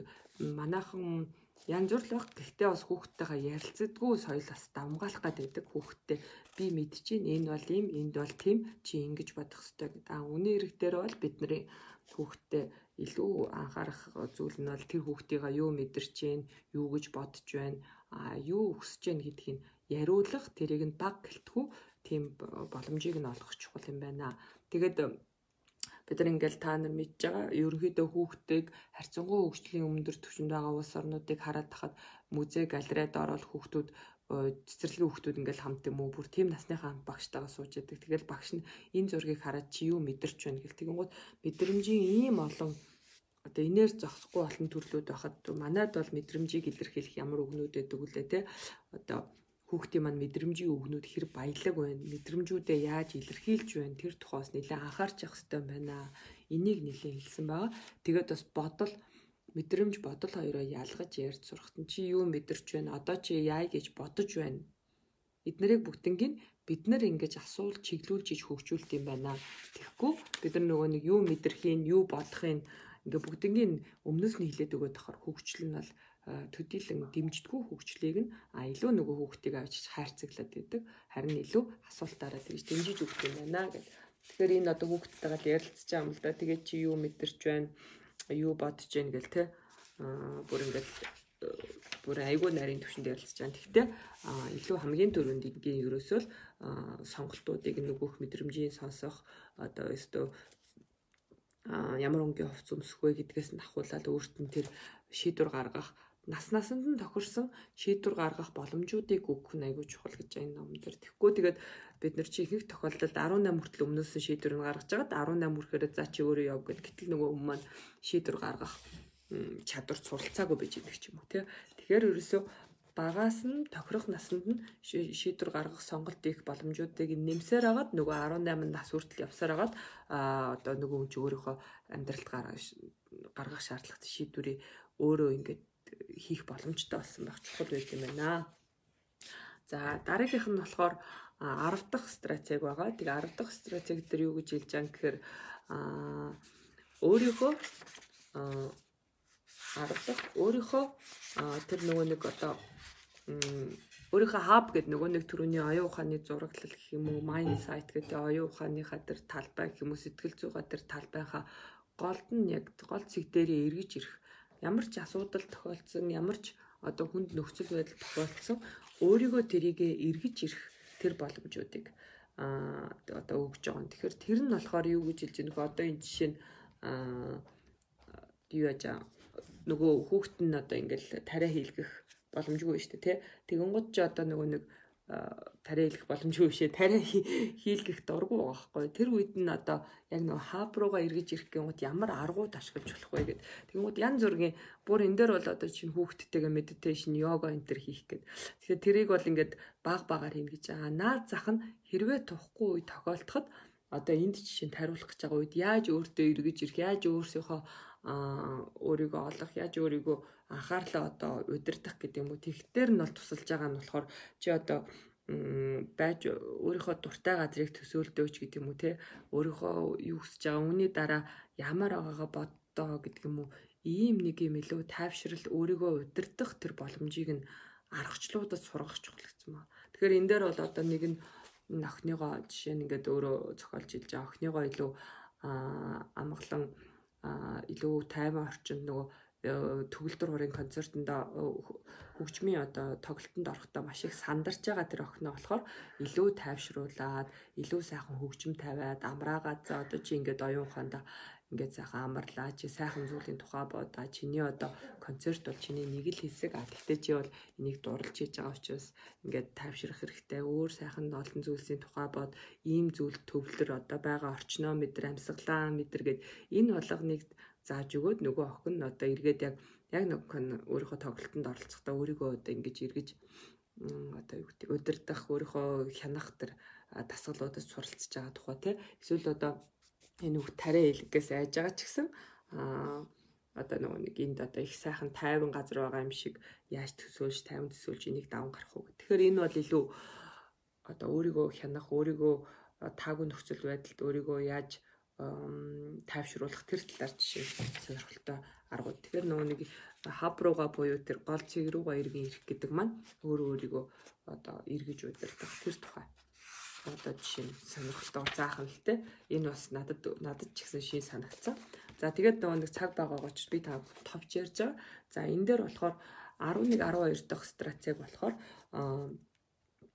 Speaker 1: манайхан янз бүр л баг. Гэхдээ бас хүүхдтэйгээ ярилцдаггүй соёл бас давмгаалах гад байдаг хүүхдтэй. Би мэдчихээн энэ бол юм, энд бол тийм чи ингэж бодох хэрэгтэй гэдэг. А үний хэрэг дээр бол бидний хүүхдтэй илүү анхаарах зүйл нь бол тэр хүүхдийгээ юу мэдэрч байна, юу гэж бодож байна, а юу хүсэж байна гэдгийг яриулах, тэрийг нь баг гэлтгүү тийм боломжийг нь олгох чухал юм байна. Тэгээд бид нар ингээл та нар мэдж байгаа ерөнхийдөө хүүхдийг харьцангуй хөгжлийн өмнөдөр түвшинд байгаа улс орнуудыг хараад тахад музей галерейд ороод хүүхдүүд цэцэрлэгийн хүүхдүүд ингээл хамт юм уу? Бүр тийм насныхаа багштайгаа сууж яадаг. Тэгэл багш нь энэ зургийг хараад чи юу мэдэрч байна гэл тэгэнгүүт мэдрэмжийн ийм олон одоо инээр зогсохгүй олон төрлүүд байхад манайд бол мэдрэмжийг илэрхийлэх ямар үгнүүд байдаг үлээ те? Одоо хүүхдийн маань мэдрэмжийн үгнүүд хэр баялаг байна? Мэдрэмжүүдээ яаж илэрхийлж байна? Тэр тухайс нэлээд анхаарч явах хэрэгтэй байна. Энийг нэлээд хэлсэн байгаа. Тэгээд бас бодол мэдрэмж бодол хоёроо ялгаж ярьж сурахт чи юу мэдэрч байна одоо чи яа гэж бодож байна эднэрийг бүгднийг бид нар ингэж асуул чиглүүлж иж хөгжүүлт юм байна тэгэхгүй бид нар нөгөө нэг юу мэдэрхийн юу бодохын ингээ бүгднийг өмнөөс нь хилээд өгöd тахаар хөгжил нь бол төдийлөн дэмждэггүй хөгжлийг нь а илүү нөгөө хүүхдийг авч хайрцаглаад байдаг. Харин илүү асуултаараа тэгж дэмжиж өгөх юм байна гэж. Тэгэхээр энэ одоо хүүхдтэйгээ ярилцж байгаа юм л да. Тэгээд чи юу мэдэрч байна? Юу бодож байна гэл те. Бүр ингээд бүр айгүй нарийн төвшөнд ярилцж байгаа. Гэхдээ илүү хамгийн түрүүнд ингийн ерөөсөө л сонголтуудыг нөгөөх мэдрэмжийн сонсох одоо өстө ямар өнгийн хувц өмсөх вэ гэдгээс нь ахуулаад өөрт нь тэр шийдвэр гаргах нас насанд нь тохирсон шийдвэр гаргах боломжуудыг өгөх нь айгүй чухал гэж энэ ном дээр. Тэгэхгүй тэгээд бид нар чи ихэнх тохиолдолд 18 хүртэл өмнөөс нь шийдвэр нь гаргаж байгаад 18 хүрэхээр за чи өөрөө яв гэд гэтэл нөгөө өмнө маань шийдвэр гаргах чадвар суралцаагүй байж идэг ч юм уу тий. Тэгэхээр ерөөсөө багаас нь тохирох насанд нь шийдвэр гаргах сонголт их боломжуудыг нэмсээр агаад нөгөө 18 нас хүртэл явсаар агаад одоо нөгөө хүн чи өөрийнхөө амьдралд гаргах шаардлагатай шийдвэрийг өөрөө ингээд хийх боломжтой болсон байх чухал байт юм байна. За дараагийнх нь болохоор 10 дахь стратеги байгаа. Тэгээ 10 дахь стратеги дээр юу гэж хэлж байгаа гэхээр өөрийнхөө харлах өөрийнхөө тэр нөгөө нэг одоо өөрийнхөө хаб гэдэг нөгөө нэг төрөний оюун ухааны зураглал гэх юм уу mind sight гэдэг оюун ухааныхаа тэр талбай гэх юм уу сэтгэл зүйн тэр талбайхаа голд нь яг гол зэг дээрээ эргэж ирэх ямар ч асуудал тохиолдсон ямар ч одоо хүнд нөхцөл байдал тохиолдсон өөрийгөө тэрийгэ эргэж ирэх тэр боломжуудыг а одоо өгж байгаа. Тэгэхээр тэр нь болохоор юу гэж хэлж нөхө одоо энэ жишээ нь юу яаж нөгөө хүүхэд нь одоо ингээл тариа хийлгэх боломжгүй шүү дээ тий. Тэгэн гот ч одоо нөгөө нэг тариа хийх боломжгүй бишээ тариа хийлгэх дурггүй байгаа байхгүй. Тэр үед нь одоо яг нэг хаб руугаа эргэж ирэх гэмэд ямар аргууд ашиглаж болох вэ гэд. Тэгмүүд янз бүрийн бүр энэ дээр бол одоо чинь хүүхдтэйгээ медитейшн йога энэ төр хийх гэд. Тэгэхээр тэрийг бол ингээд баг багаар хийнэ гэж байгаа. Наад зах нь хэрвээ тухгүй үе тохиолдоход одоо энд жишээ нь тариулах гэж байгаа үед яаж өөртөө эргэж ирэх яаж өөрсөөхөө өөрийгөө олох яаж өөрийгөө анхаарлаа одоо удирдах гэдэг юм уу? Тэгтэр нь бол тусалж байгаа нь болохоор чи одоо байж өөрийнхөө дуртай газрыг төсөөлдөөч гэдэг юм уу те? Өөрийнхөө юу хүсэж байгаа үүний дараа ямар байгаагаа боддоо гэдэг юм уу? Ийм нэг юм илүү тайвшрал өөрийгөө удирдах тэр боломжийг нь аргачлуудад сургах чухал гэсэн маа. Тэгэхээр энэ дээр бол одоо нэг нь охиныгоо жишээ нь ингээд өөрөө зохиолж илж байгаа охиныгоо илүү амгалан илүү тайван орчинд нөгөө э, төгөлдөр хурын концертонд э, хөгжмийн одоо тоглолтод орохдоо маш их сандарч байгаа тэр охиноо болохоор илүү тайвшруулад илүү сайхан хөгжим тавиад амраагаад за одоо чи ингээд оюун ухаанда ингээд сайхан амарлаа чи сайхан зүйлийн тухай бодаа чиний одоо концерт бол чиний нэг л хэсэг а тэгтээ чи бол энийг дурлж хийж байгаа учраас ингээд тайвшрах хэрэгтэй. Өөр сайхан олон зүйлсийн тухай бод ийм зүйл төвлөр одоо байгаа. Орчноо мэдэр амьсгалаа мэдэр гэд. Энэ болгоныг зааж өгөөд нөгөө охин нь одоо эргээд яг яг нэг өөрийнхөө тоглолтод оролцохдоо өөрийгөө одоо ингэж эргэж одоо юу гэдэг удирдах өөрийнхөө хянах тэр дасгалуудад суралцж байгаа тухай тий эсвэл одоо энэ үг тариа хэлгээс айж байгаа ч гэсэн аа одоо нөгөө нэг энд одоо их сайхан тайван газар байгаа юм шиг яаж төсөөлж тайван төсөөлж энийг даван гарах уу. Тэгэхээр энэ бол илүү одоо өөрийгөө хянах, өөрийгөө таагүй нөхцөл байдалд өөрийгөө яаж тайвшруулах тэр талаар жишээ сонирхолтой аргууд. Тэгэхээр нөгөө нэг хаб руугаа буюу тэр гол цэг руугаа эргэн ирэх гэдэг маань өөрөө өөрийгөө одоо эргэж удирдах тэр тухай одоо жишээ нь сонирхолтой заахан л те энэ бас надад надад ч гэсэн шин санагцсан. За тэгээд нөгөө нэг цаг байгаагаа ч би та товч ярьж байгаа. За энэ дээр болохоор 11 12 дахь стратеги болохоор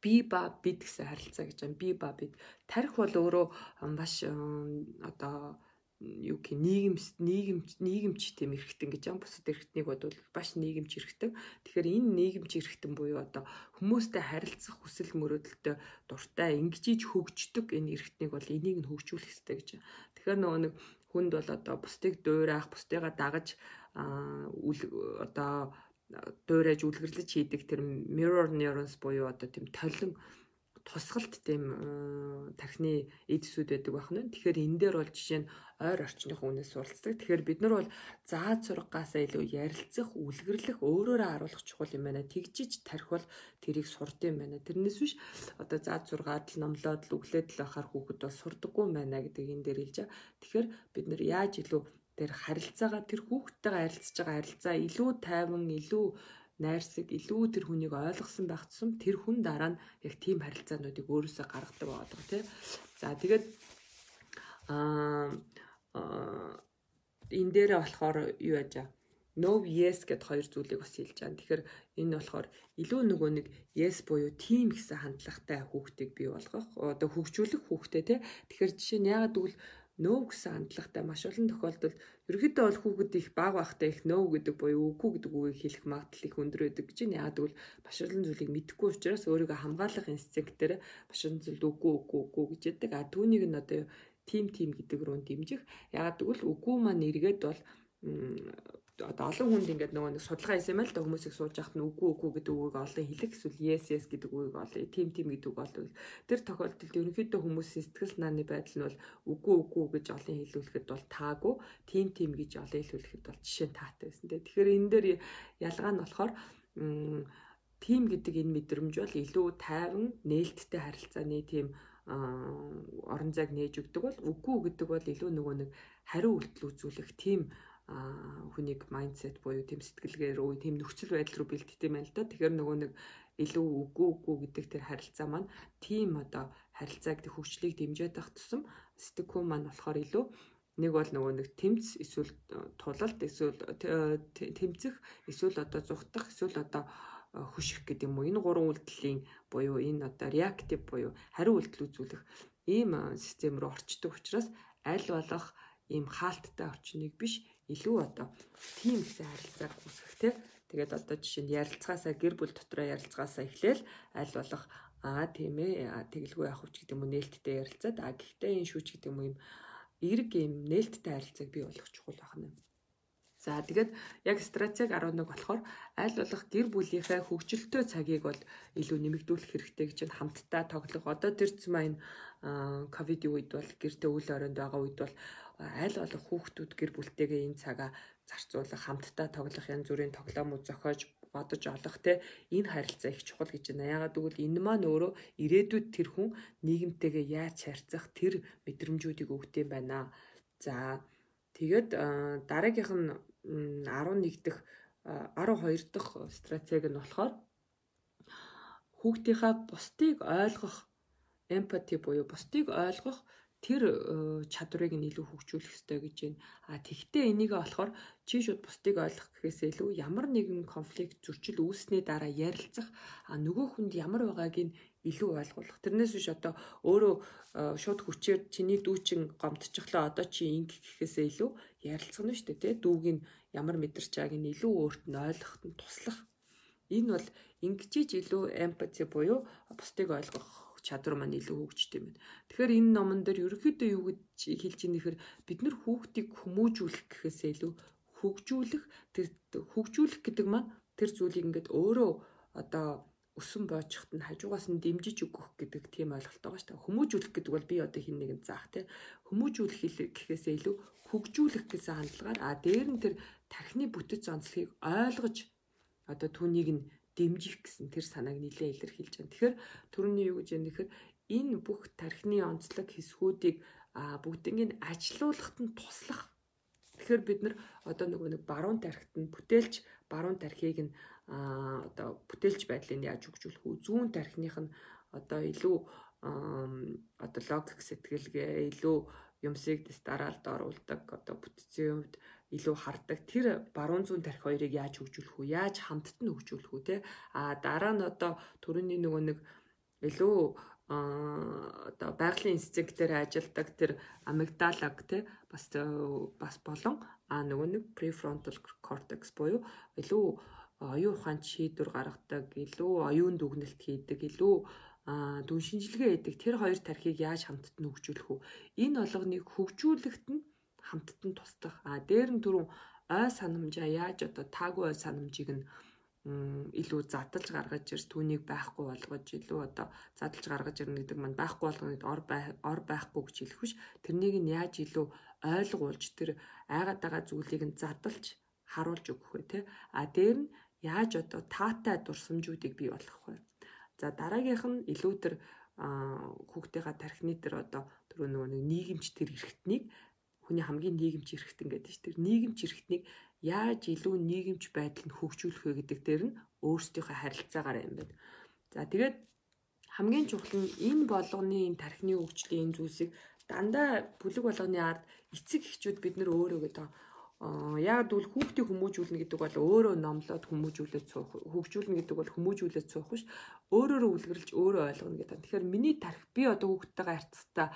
Speaker 1: би ба бид гэсэн харилцаа гэж байна. Би ба бид. Тарих бол өөрөө маш одоо юу гэх нийгэмс нийгэмч нийгэмч тийм эрхтэн гэж юм бусад эрхтнийг бодвол баш нийгэмч эрхтэн. Тэгэхээр энэ нийгэмч эрхтэн буюу одоо хүмүүстэй харилцах хүсэл мөрөөдөлтөй дуртай ингэжиж хөгждөг энэ эрхтнийг бол энийг нь хөгжүүлэх хэрэгтэй гэж. Тэгэхээр нөгөө нэг хүнд бол одоо бусдыг дуурайх, бусдыгаа дагаж одоо дуурайж үлгэрлэж хийдэг тэр mirror neurons буюу одоо тийм толин тусгалт тийм тархины эдсүүд байдаг байна. Тэгэхээр энэ дээр бол жишээ нь ойр орчных үнээс суралцдаг. Тэгэхээр бид нар бол зааж сургаасаа илүү ярилцах, үлгэрлэх, өөрөөрөө харуулах чухал юм байна. Тэгжиж тархивал тэрийг сурд юм байна. Тэрнээс биш одоо зааж сургаад л номлоод л өглөөд л ахаар хүүхэд бол сурдаггүй юм байна гэдэг энэ дээр хэлж байгаа. Тэгэхээр бид нар яаж илүү тэр харилцаагаа тэр хүүхдтэйгээ харилцаж байгаа харилцаа илүү тайван, илүү найрсаг илүү тэр хүнийг ойлгосон байх тусам тэр хүн дараа нь яг тийм харилцаануудыг өөрөөсөө гаргадаг байгаа тийм. За тэгээд аа энэ дээрээ болохоор юу яаж аа no yes гэд хоёр зүйлийг бас хэлж байгаа. Тэгэхээр энэ болохоор илүү нөгөө нэг yes буюу team гэсэн хандлагатай хүүхдийг бий болгох, одоо хөгжүүлэх хүүхдэд те. Тэгэхээр жишээ нь ягаад гэвэл нөө гэсэн хандлагатай маш олон тохиолдолд ерөөхдөө бол хүүхэд их баг байхтай их нөө гэдэг буюу үгүй гэдэг үгийг хэлэх магадлал их өндөр байдаг гэж байна. Яг тэгвэл маш олон зүйлийг мэдэхгүй учраас өөрийгөө хамгаалах инстинктээр маш олон зүйлд үгүй үгүй үгүй гэж яддаг. А түүнийг нь одоо тим тим гэдэг рүү дэмжих. Яг тэгвэл үгүй маань эргээд бол одоо олон хүнд ингээд нөгөө нэг судалгаа хийсэн юм л да хүмүүсийг сууж яхад нь үгүй үгүй гэдэг үгийг олон хэлэх эсвэл yes yes гэдэг үгийг олон тим тим гэдэг үг олон тэр тохиолдолд ерөнхийдөө хүмүүсийн сэтгэл санааны байдал нь бол үгүй үгүй гэж олон хэлүүлэхэд бол таагүй. Тим тим гэж олон хэлүүлэхэд бол жишээ таатай байсан тийм тэгэхээр энэ дээр ялгаа нь болохоор тим гэдэг энэ мэдрэмж бол илүү тайван нээлттэй харилцааны тийм орон зайг нээж өгдөг бол үгүй гэдэг бол илүү нөгөө нэг хариу үйлдэл үзүүлэх тийм хүнийг майндсет буюу тэм сэтгэлгээр үе тэм нөхцөл байдал руу бэлддэг юм байна л да. Тэгэхээр нөгөө нэг илүү үгүй үгүй гэдэг тэр харилцаа маань тийм одоо харилцааг хөгжлийг дэмжиж байх тусам сэтгхүүн маань болохоор илүү нэг бол нөгөө нэг тэмц эсвэл тулалт эсвэл тэмцэх эсвэл одоо зүхтах эсвэл одоо хөших гэдэг юм уу энэ гурван үйлдэлийн буюу энэ одоо реактив буюу хариу үйлдэл үзүүлэх ийм систем рүү орчдөг учраас аль болох ийм хаалттай орчныг биш илүү одоо тийм гэсэн харилцааг үүсгэх те. Тэгээд одоо жишээ нь ярилцгаасаа гэр бүл дотроо ярилцгаасаа эхлээл аль болох аа тийм ээ тэгэлгүй явах хүч гэдэг юм уу нээлттэй ярилцаад а гэхдээ энэ шүүч гэдэг юм юм эрг юм нээлттэй харилцааг бий болгох чухал байна. За тэгээд яг стратеги 11 болохоор аль болох гэр бүлийнхээ хөгжилтөө цагийг бол илүү нэмэгдүүлэх хэрэгтэй гэж нь хамтдаа тоглох. Одоо тэр зам маань ковидын үед бол гэртээ үйл оронд байгаа үед бол аль болох хүүхдүүд гэр бүлтэйгээ энэ цагаа зарцуулах, хамтдаа тоглох янз бүрийн тоглоомууд зохиож бодож олох те энэ харилцаа их чухал гэж байна. Ягаад гэвэл энэ маань өөрөө ирээдүйд тэр хүн нийгэмтэйгээ яаж харьцах тэр мэдрэмжүүдийг өгдөг юм байна. За тэгээд дараагийнх нь 11 дэх 12 дахь стратеги нь болохоор хүүхдийнхаа бусдыг ойлгох эмпати буюу бусдыг ойлгох тэр э, чадварыг нь илүү хөгжүүлэх ёстой гэж байна. А тэгвэл энийг болохоор чи шууд бусдыг ойлгох гэхээс илүү ямар нэгэн конфликт зөрчил үүснээ дараа ярилцах а нөгөө хүнд ямар байгааг нь илүү ойлгуулах. Тэрнээс биш одоо өөрөө э, шууд хүчээр чиний дүүчин гомдчихлоо одоо чи инг гэхээсээ илүү ярилцах нь шүү дээ тий дүүг нь ямар мэдэрч байгааг нь илүү өөрт нь ойлгоход нь туслах. Энэ бол ингэжиж илүү эмпати буюу бусдыг ойлгох чадвар маань илүү хөгждөг юм байна. Тэгэхээр энэ номон дээр ерөөхдөө юу гэж хэлж ийм нэхэр бид нар хүүхдийг хүмүүжүүлэх гэхээсээ илүү хөгжүүлэх тэр хөгжүүлэх гэдэг маань тэр зүйлийг ингээд өөрөө одоо өсөн боожхот нь хажуугаас нь дэмжиж өгөх гэдэг тийм ойлголт байгаа шүү дээ. Хүмүүжүүлэх гэдэг бол би одоо хин нэгэн заах тий. Хүмүүжүүлэх гэхээсээ илүү хөгжүүлэх гэсэн хандлагаар а дээр нь тэр тархины бүтэц онцлогийг ойлгож одоо түүнийг нь дэмжих гэсэн тэр санааг нэлээд илэрхийлж байна. Тэгэхээр төрөний юу гэж юм нэхэр энэ бүх тархины онцлог хэсгүүдийг бүгднийг ажилуулахад нь туслах. Тэгэхээр бид нар одоо нөгөө нэг баруун тархит нь бүтээлч баруун тархийг нь одоо бүтээлч байдлыг яаж хөгжүүлэх үү? Зүүн тархиных нь одоо илүү одоо логик сэтгэлгээ илүү юмсыг дэс дараалд оруулдаг одоо бүтцийн хувьд илүү хардаг. Тэр баруун зүүн тарих хоёрыг яаж хөгжүүлэх үү? Яаж хамтд нь хөгжүүлэх үү те? А дараа нь одоо төрөний нөгөө нэг илүү одоо байгалийн инстинктээр ажилдаг тэр амигдалаг те бас бас болон а нөгөө нэг prefrontal cortex буюу илүү оюун ухаанд шийдвэр гаргадаг, илүү оюун дүгнэлт хийдэг, илүү дүн шинжилгээ хийдэг тэр хоёр тархийг яаж хамтд нь хөгжүүлэх үү? Энэ болгоныг хөгжүүлэхэд нь хамтд нь туслах. А дээр нь түрүүн ой санамжаа яаж одоо таагүй ой санамжийг нь илүү задалж гаргаж ирс түүнийг байхгүй болгож илүү одоо задалж гаргаж ирнэ гэдэг маань байхгүй болгоныг ор ор байхгүй гэж хэлэх биш тэрнийг нь яаж илүү ойлгуулж тэр айгаад байгаа зүйлийг нь задалж харуулж өгөх вэ те а дээр нь яаж одоо таатай дурсамжуудыг бий болгох вэ? За дараагийнх нь илүү тэр хүүхдийнхаа тархины тэр одоо тэр нөгөө нэг нийгэмч тэр эрхтнийг хүний хамгийн нийгэмч эрхтэн гэдэг чинь тэр нийгэмч эрхтнийг яаж илүү нийгэмч байдал нь хөгжүүлэх вэ гэдэг дээр нь өөрсдийнхөө харилцаагаар юм байна. За тэгээд хамгийн чухал нь энэ болгоны энэ тархины хөгжлийн энэ зүйлсийг дандаа бүлэг болгоны ард эцэг эхчүүд бид нар өөрөө гэдэг яг бол хүүхдийг хүмүүжүүлнэ гэдэг бол өөрөө номлоод хүмүүжүүлээд суух хөгжүүлнэ гэдэг бол хүмүүжүүлээд суух биш өөрөөрөө үлгэрлж өөрөө ойлгоно гэдэг. Тэгэхээр миний тарих би одоо хүүхдтэйгээ харьцахтаа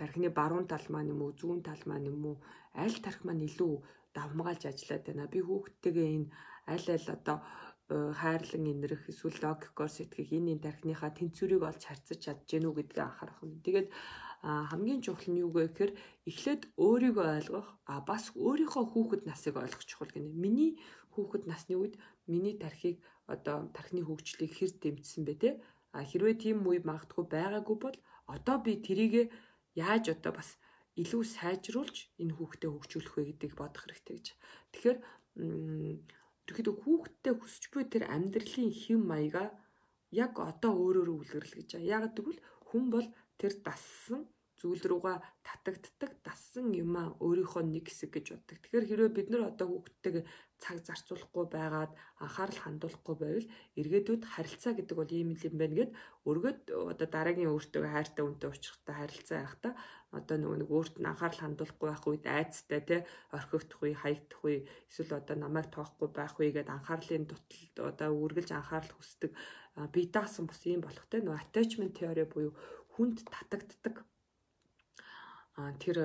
Speaker 1: тархины баруун тал маань юм уу зүүн тал маань юм уу аль тарих маань илүү давмгаалж ажиллаад байна. Би хүүхдтэйгээ энэ аль аль одоо э, хайрлан инрэх эсвэл логикоор сэтгэх энэ энэ тархиныхаа тэнцвэрийг олж харьцаж чадж гэнүү гэдгээ анхаарах юм. Тэгээд хамгийн чухал нь юу гэхээр эхлээд өөрийгөө ойлгох а бас өөрийнхөө хүүхэд насыг ойлгох чухал гинэ. Миний хүүхэд насны үед миний тархийг одоо тархины хөгжлийг хэр дэмжсэн бэ те? А хэрвээ тийм үе магадгүй байгаагүй бол одоо би тэрийгэ яаж одоо бас илүү сайжруулж энэ хүүхдэд хөгжүүлэх вэ гэдгийг бодох хэрэгтэй гэж. Тэгэхээр ерөөхдөө хүүхдэд хүсч буй тэр амьдралын хэм маяга яг одоо өөрөөрөө үлгэрл гэж. Яг тэгвэл хүн бол тэр дассан зүйл рүүгээ татагддаг дассан юмаа өөрийнхөө нэг хэсэг гэж боддог. Тэгэхээр хэрвээ бид нар одоо хүүхдтэйгээ цаг зарцуулахгүй байгаад анхаарал хандуулахгүй байвал эргээдүйд харилцаа гэдэг бол ийм юм байна гэд өргөд одоо дараагийн өөртөө хайртай үнтэй уулзахтай харилцаа явахдаа одоо нөгөө нэг өөрт нь анхаарал хандуулахгүй байх үед айцтай те орхигдох үе хаягдах үе эсвэл одоо намайг тоохгүй байх үе гэдээ анхаарлын дуталд одоо үргэлж анхаарал хүсдэг би даасан бус юм болох те нөгөө attachment theory буюу хүнд татагддаг тэр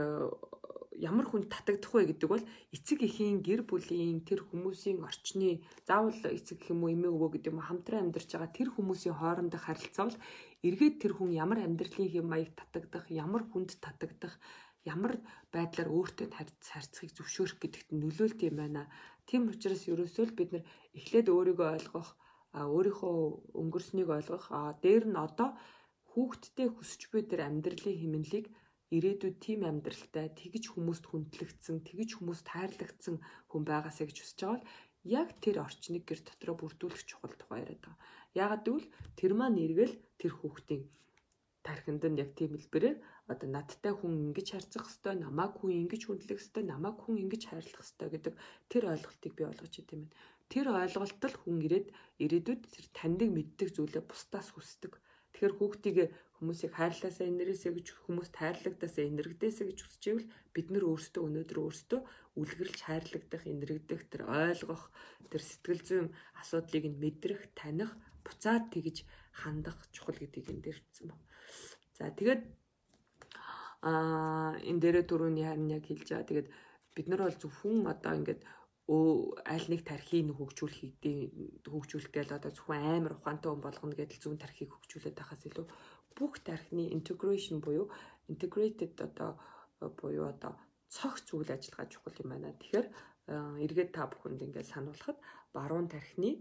Speaker 1: ямар хүнд татагдах вэ гэдэг бол эцэг эхийн гэр бүлийн тэр хүмүүсийн орчны заавал эцэг гэх юм уу эмээ өвөө гэдэг юм хамтран амьдарч байгаа тэр хүмүүсийн хоорондох харилцаа бол эргээд тэр хүн ямар амьдралын хэм маяг татагдах, ямар хүнд татагдах, ямар байдлаар өөртөө харьцахыг зөвшөөрөх гэдэгт нөлөөлт юм байна. Тийм учраас ерөөсөө л бид нэр эхлээд өөрийгөө ойлгох, өөрийнхөө өнгөрснийг ойлгох, дээр нь одоо хүүхдтэй хүсч буй тэр амьдралын хэмнэлийг ирээдүйд тийм амьдралтай тэгж хүмүүст хүндлэгдсэн, тэгж хүмүүст хайрлагдсан хүн байгаасаа гэж хүсэж байгаа бол яг тэр орчныг гэр дотроо бүрдүүлэх чухал тухай яриад байгаа. Яагаад гэвэл тэр маань эргэл тэр хүүхдийн тархинд нь яг тийм хэлбэрээр одоо надтай хүн ингэж харьцах хэвээр намайг хүн ингэж хүндлэх хэвээр намайг хүн ингэж хайрлах хэвээр гэдэг тэр ойлголтыг би олгож идэм юм. Тэр ойлголтол хүн ирээд ирээдүйд тэр таньдаг мэддэг зүйлээ бусдаас хүсдэг. Тэгэхээр хүүхдийг хүмүүсийг хайрлаасаа энэрээсээ гэж хүмүүст хайрлагдаасаа энэргдээсээ гэж хүсэж ивэл бид нар өөрсдөө өнөөдөр өөрсдөө үлгэрлж хайрлагдах, энэргдэх, тэр ойлгох, тэр сэтгэл зүйн асуудлыг нь мэдрэх, таних, буцаад тэгж хандах чухал гэдгийг энэ дээр хэлсэн байна. За тэгээд аа энэ дээрээ түрүүний харин яг хэлж байгаа. Тэгээд бид нар бол зөвхөн одоо ингээд аль нэг тархийг хөгжүүлэх хөгжүүлэх гээл одоо зөвхөн амар ухаантай хүн болгоно гэдэл зүүн тархийг хөгжүүлээд байхаас илүү бүх тархины integration буюу integrated одоо буюу одоо цогц үйл ажиллагаа чухал юм байна. Тэгэхээр эргээд та бүхэнд ингээд сануулхад баруун тархины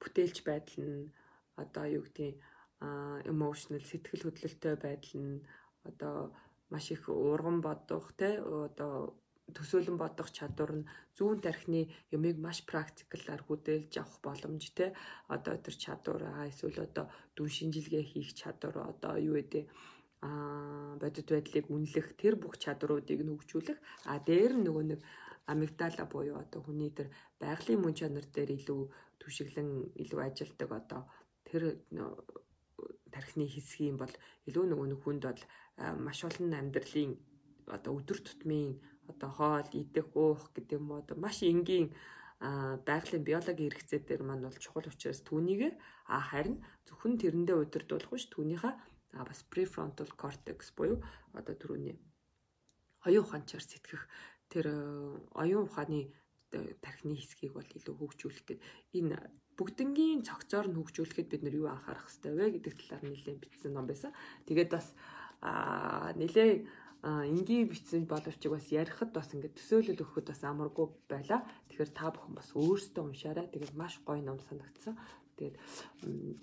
Speaker 1: бүтээлч байдал нь одоо юу гэдгийг emotional сэтгэл хөдлөлтөй байдал нь одоо маш их урган бодох те одоо төсөөлөн бодох чадвар нь зүүн тархины юмыг маш практикалаар хөдөлж авах боломж те одоо тэр чадвар эсвэл одоо дүн шинжилгээ хийх чадвар одоо юу гэдэг а бодит байдлыг үнэлэх тэр бүх чадруудыг нь хөгжүүлэх а дээр нь нөгөө нэг амигдала буюу одоо хүний тэр байгалийн мөн чанар дээр илүү түшиглэн илүү ажилдаг одоо тэр тархины хэсгийн бол илүү нөгөө нэг хүнд бол маш олон амьдралын одоо өдөр тутмын одоо хоол идэх уух гэдэг юм уу одоо маш энгийн байгалийн биологийн хэрэгцээ дээр маань бол чухал учраас түүнийг а харин зөвхөн тэрэндээ удирдуулах биш түүнийхээ бас prefrontal cortex буюу одоо түрүүний оюун ухаанчаар сэтгэх тэр оюун ухааны тархины хэсгийг бол илүү хөгжүүлэх гээд энэ бүгднгийн цогцоор нь хөгжүүлэхэд бид нар юу анхаарах хэрэгтэй вэ гэдэг талаар нэлээд бичсэн ном байсан. Тэгээд бас нэлээд энгийн бичсэн боловч бас ярихад бас ингээд төсөөлөл өгөхөд бас амаргүй байла. Тэгэхээр та бүхэн бас өөрсдөө уншаарай. Тэгээд маш гоё ном санагдсан. Тэгээд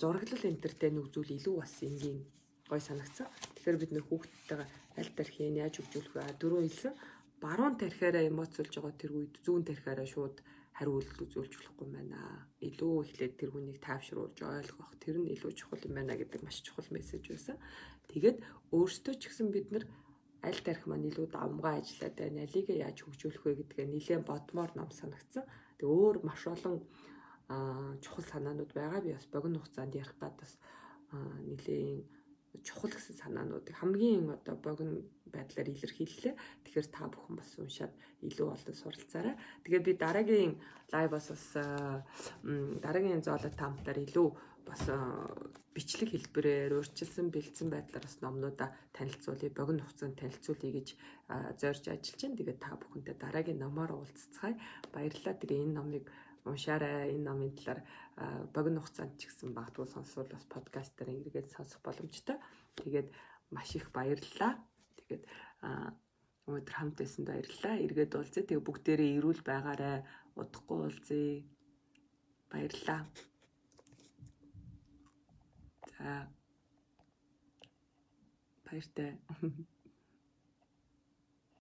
Speaker 1: зураглал энтертэй нүгзүүл илүү бас энгийн гоё санагдсан. Тэгэхээр бид нөх хүүхдтэйгээ аль тархийн яаж хөгжүүлэх вэ? Дөрөв хэлсэн. Баруун тархиараа эмоцолж байгаа тэр үед зүүн тархиараа шууд хариулт үзүүлж болохгүй байна. Илүү ихлээд тэр хүнийг таавшруулж ойлгох тэр нь илүү чухал юм байна гэдэг маш чухал мессеж байсан. Тэгээд өөртөө ч гэсэн бид нар аль тарих маань илүү давмгай ажиллаад байна. Алийг яаж хөгжүүлэх вэ гэдгээ нэлээд бодмоор ном санагдсан. Тэгээ өөр маш олон чухал санаанууд байгаа. Би бас богино хугацаанд ярих гад бас нэлээд чухал гэсэн санаануудыг хамгийн одоо богино байдлаар илэрхийллээ. Тэгэхээр та бүхэн бас уншаад илүү олон суралцаарай. Тэгээд би дараагийн лайваас бас дараагийн зооло таамтаар илүү бас бичлэг хэлбэрээр өөрчилсөн бэлдсэн байдлаар бас номнуудаа танилцуулъя, богино хугацаанд танилцуулъя гэж зорж ажиллаж байна. Тэгээд та бүхэнтэй дараагийн номоор уулзцгаая. Баярлалаа. Тэгээ энэ номыг уншаарай. Энэ номын талаар богино хугацаанд ч гэсэн багтгүй сонсвол бас подкастаар эргээд сонсох боломжтой. Тэгээд маш их баярлалаа. Тэгээд өнөөдөр хамт байсан баярлалаа. Эргээд уулзъя. Тэгээ бүгдээрээ эрүүл байгаарай. Удахгүй уулзъя. Баярлалаа. За баяртай.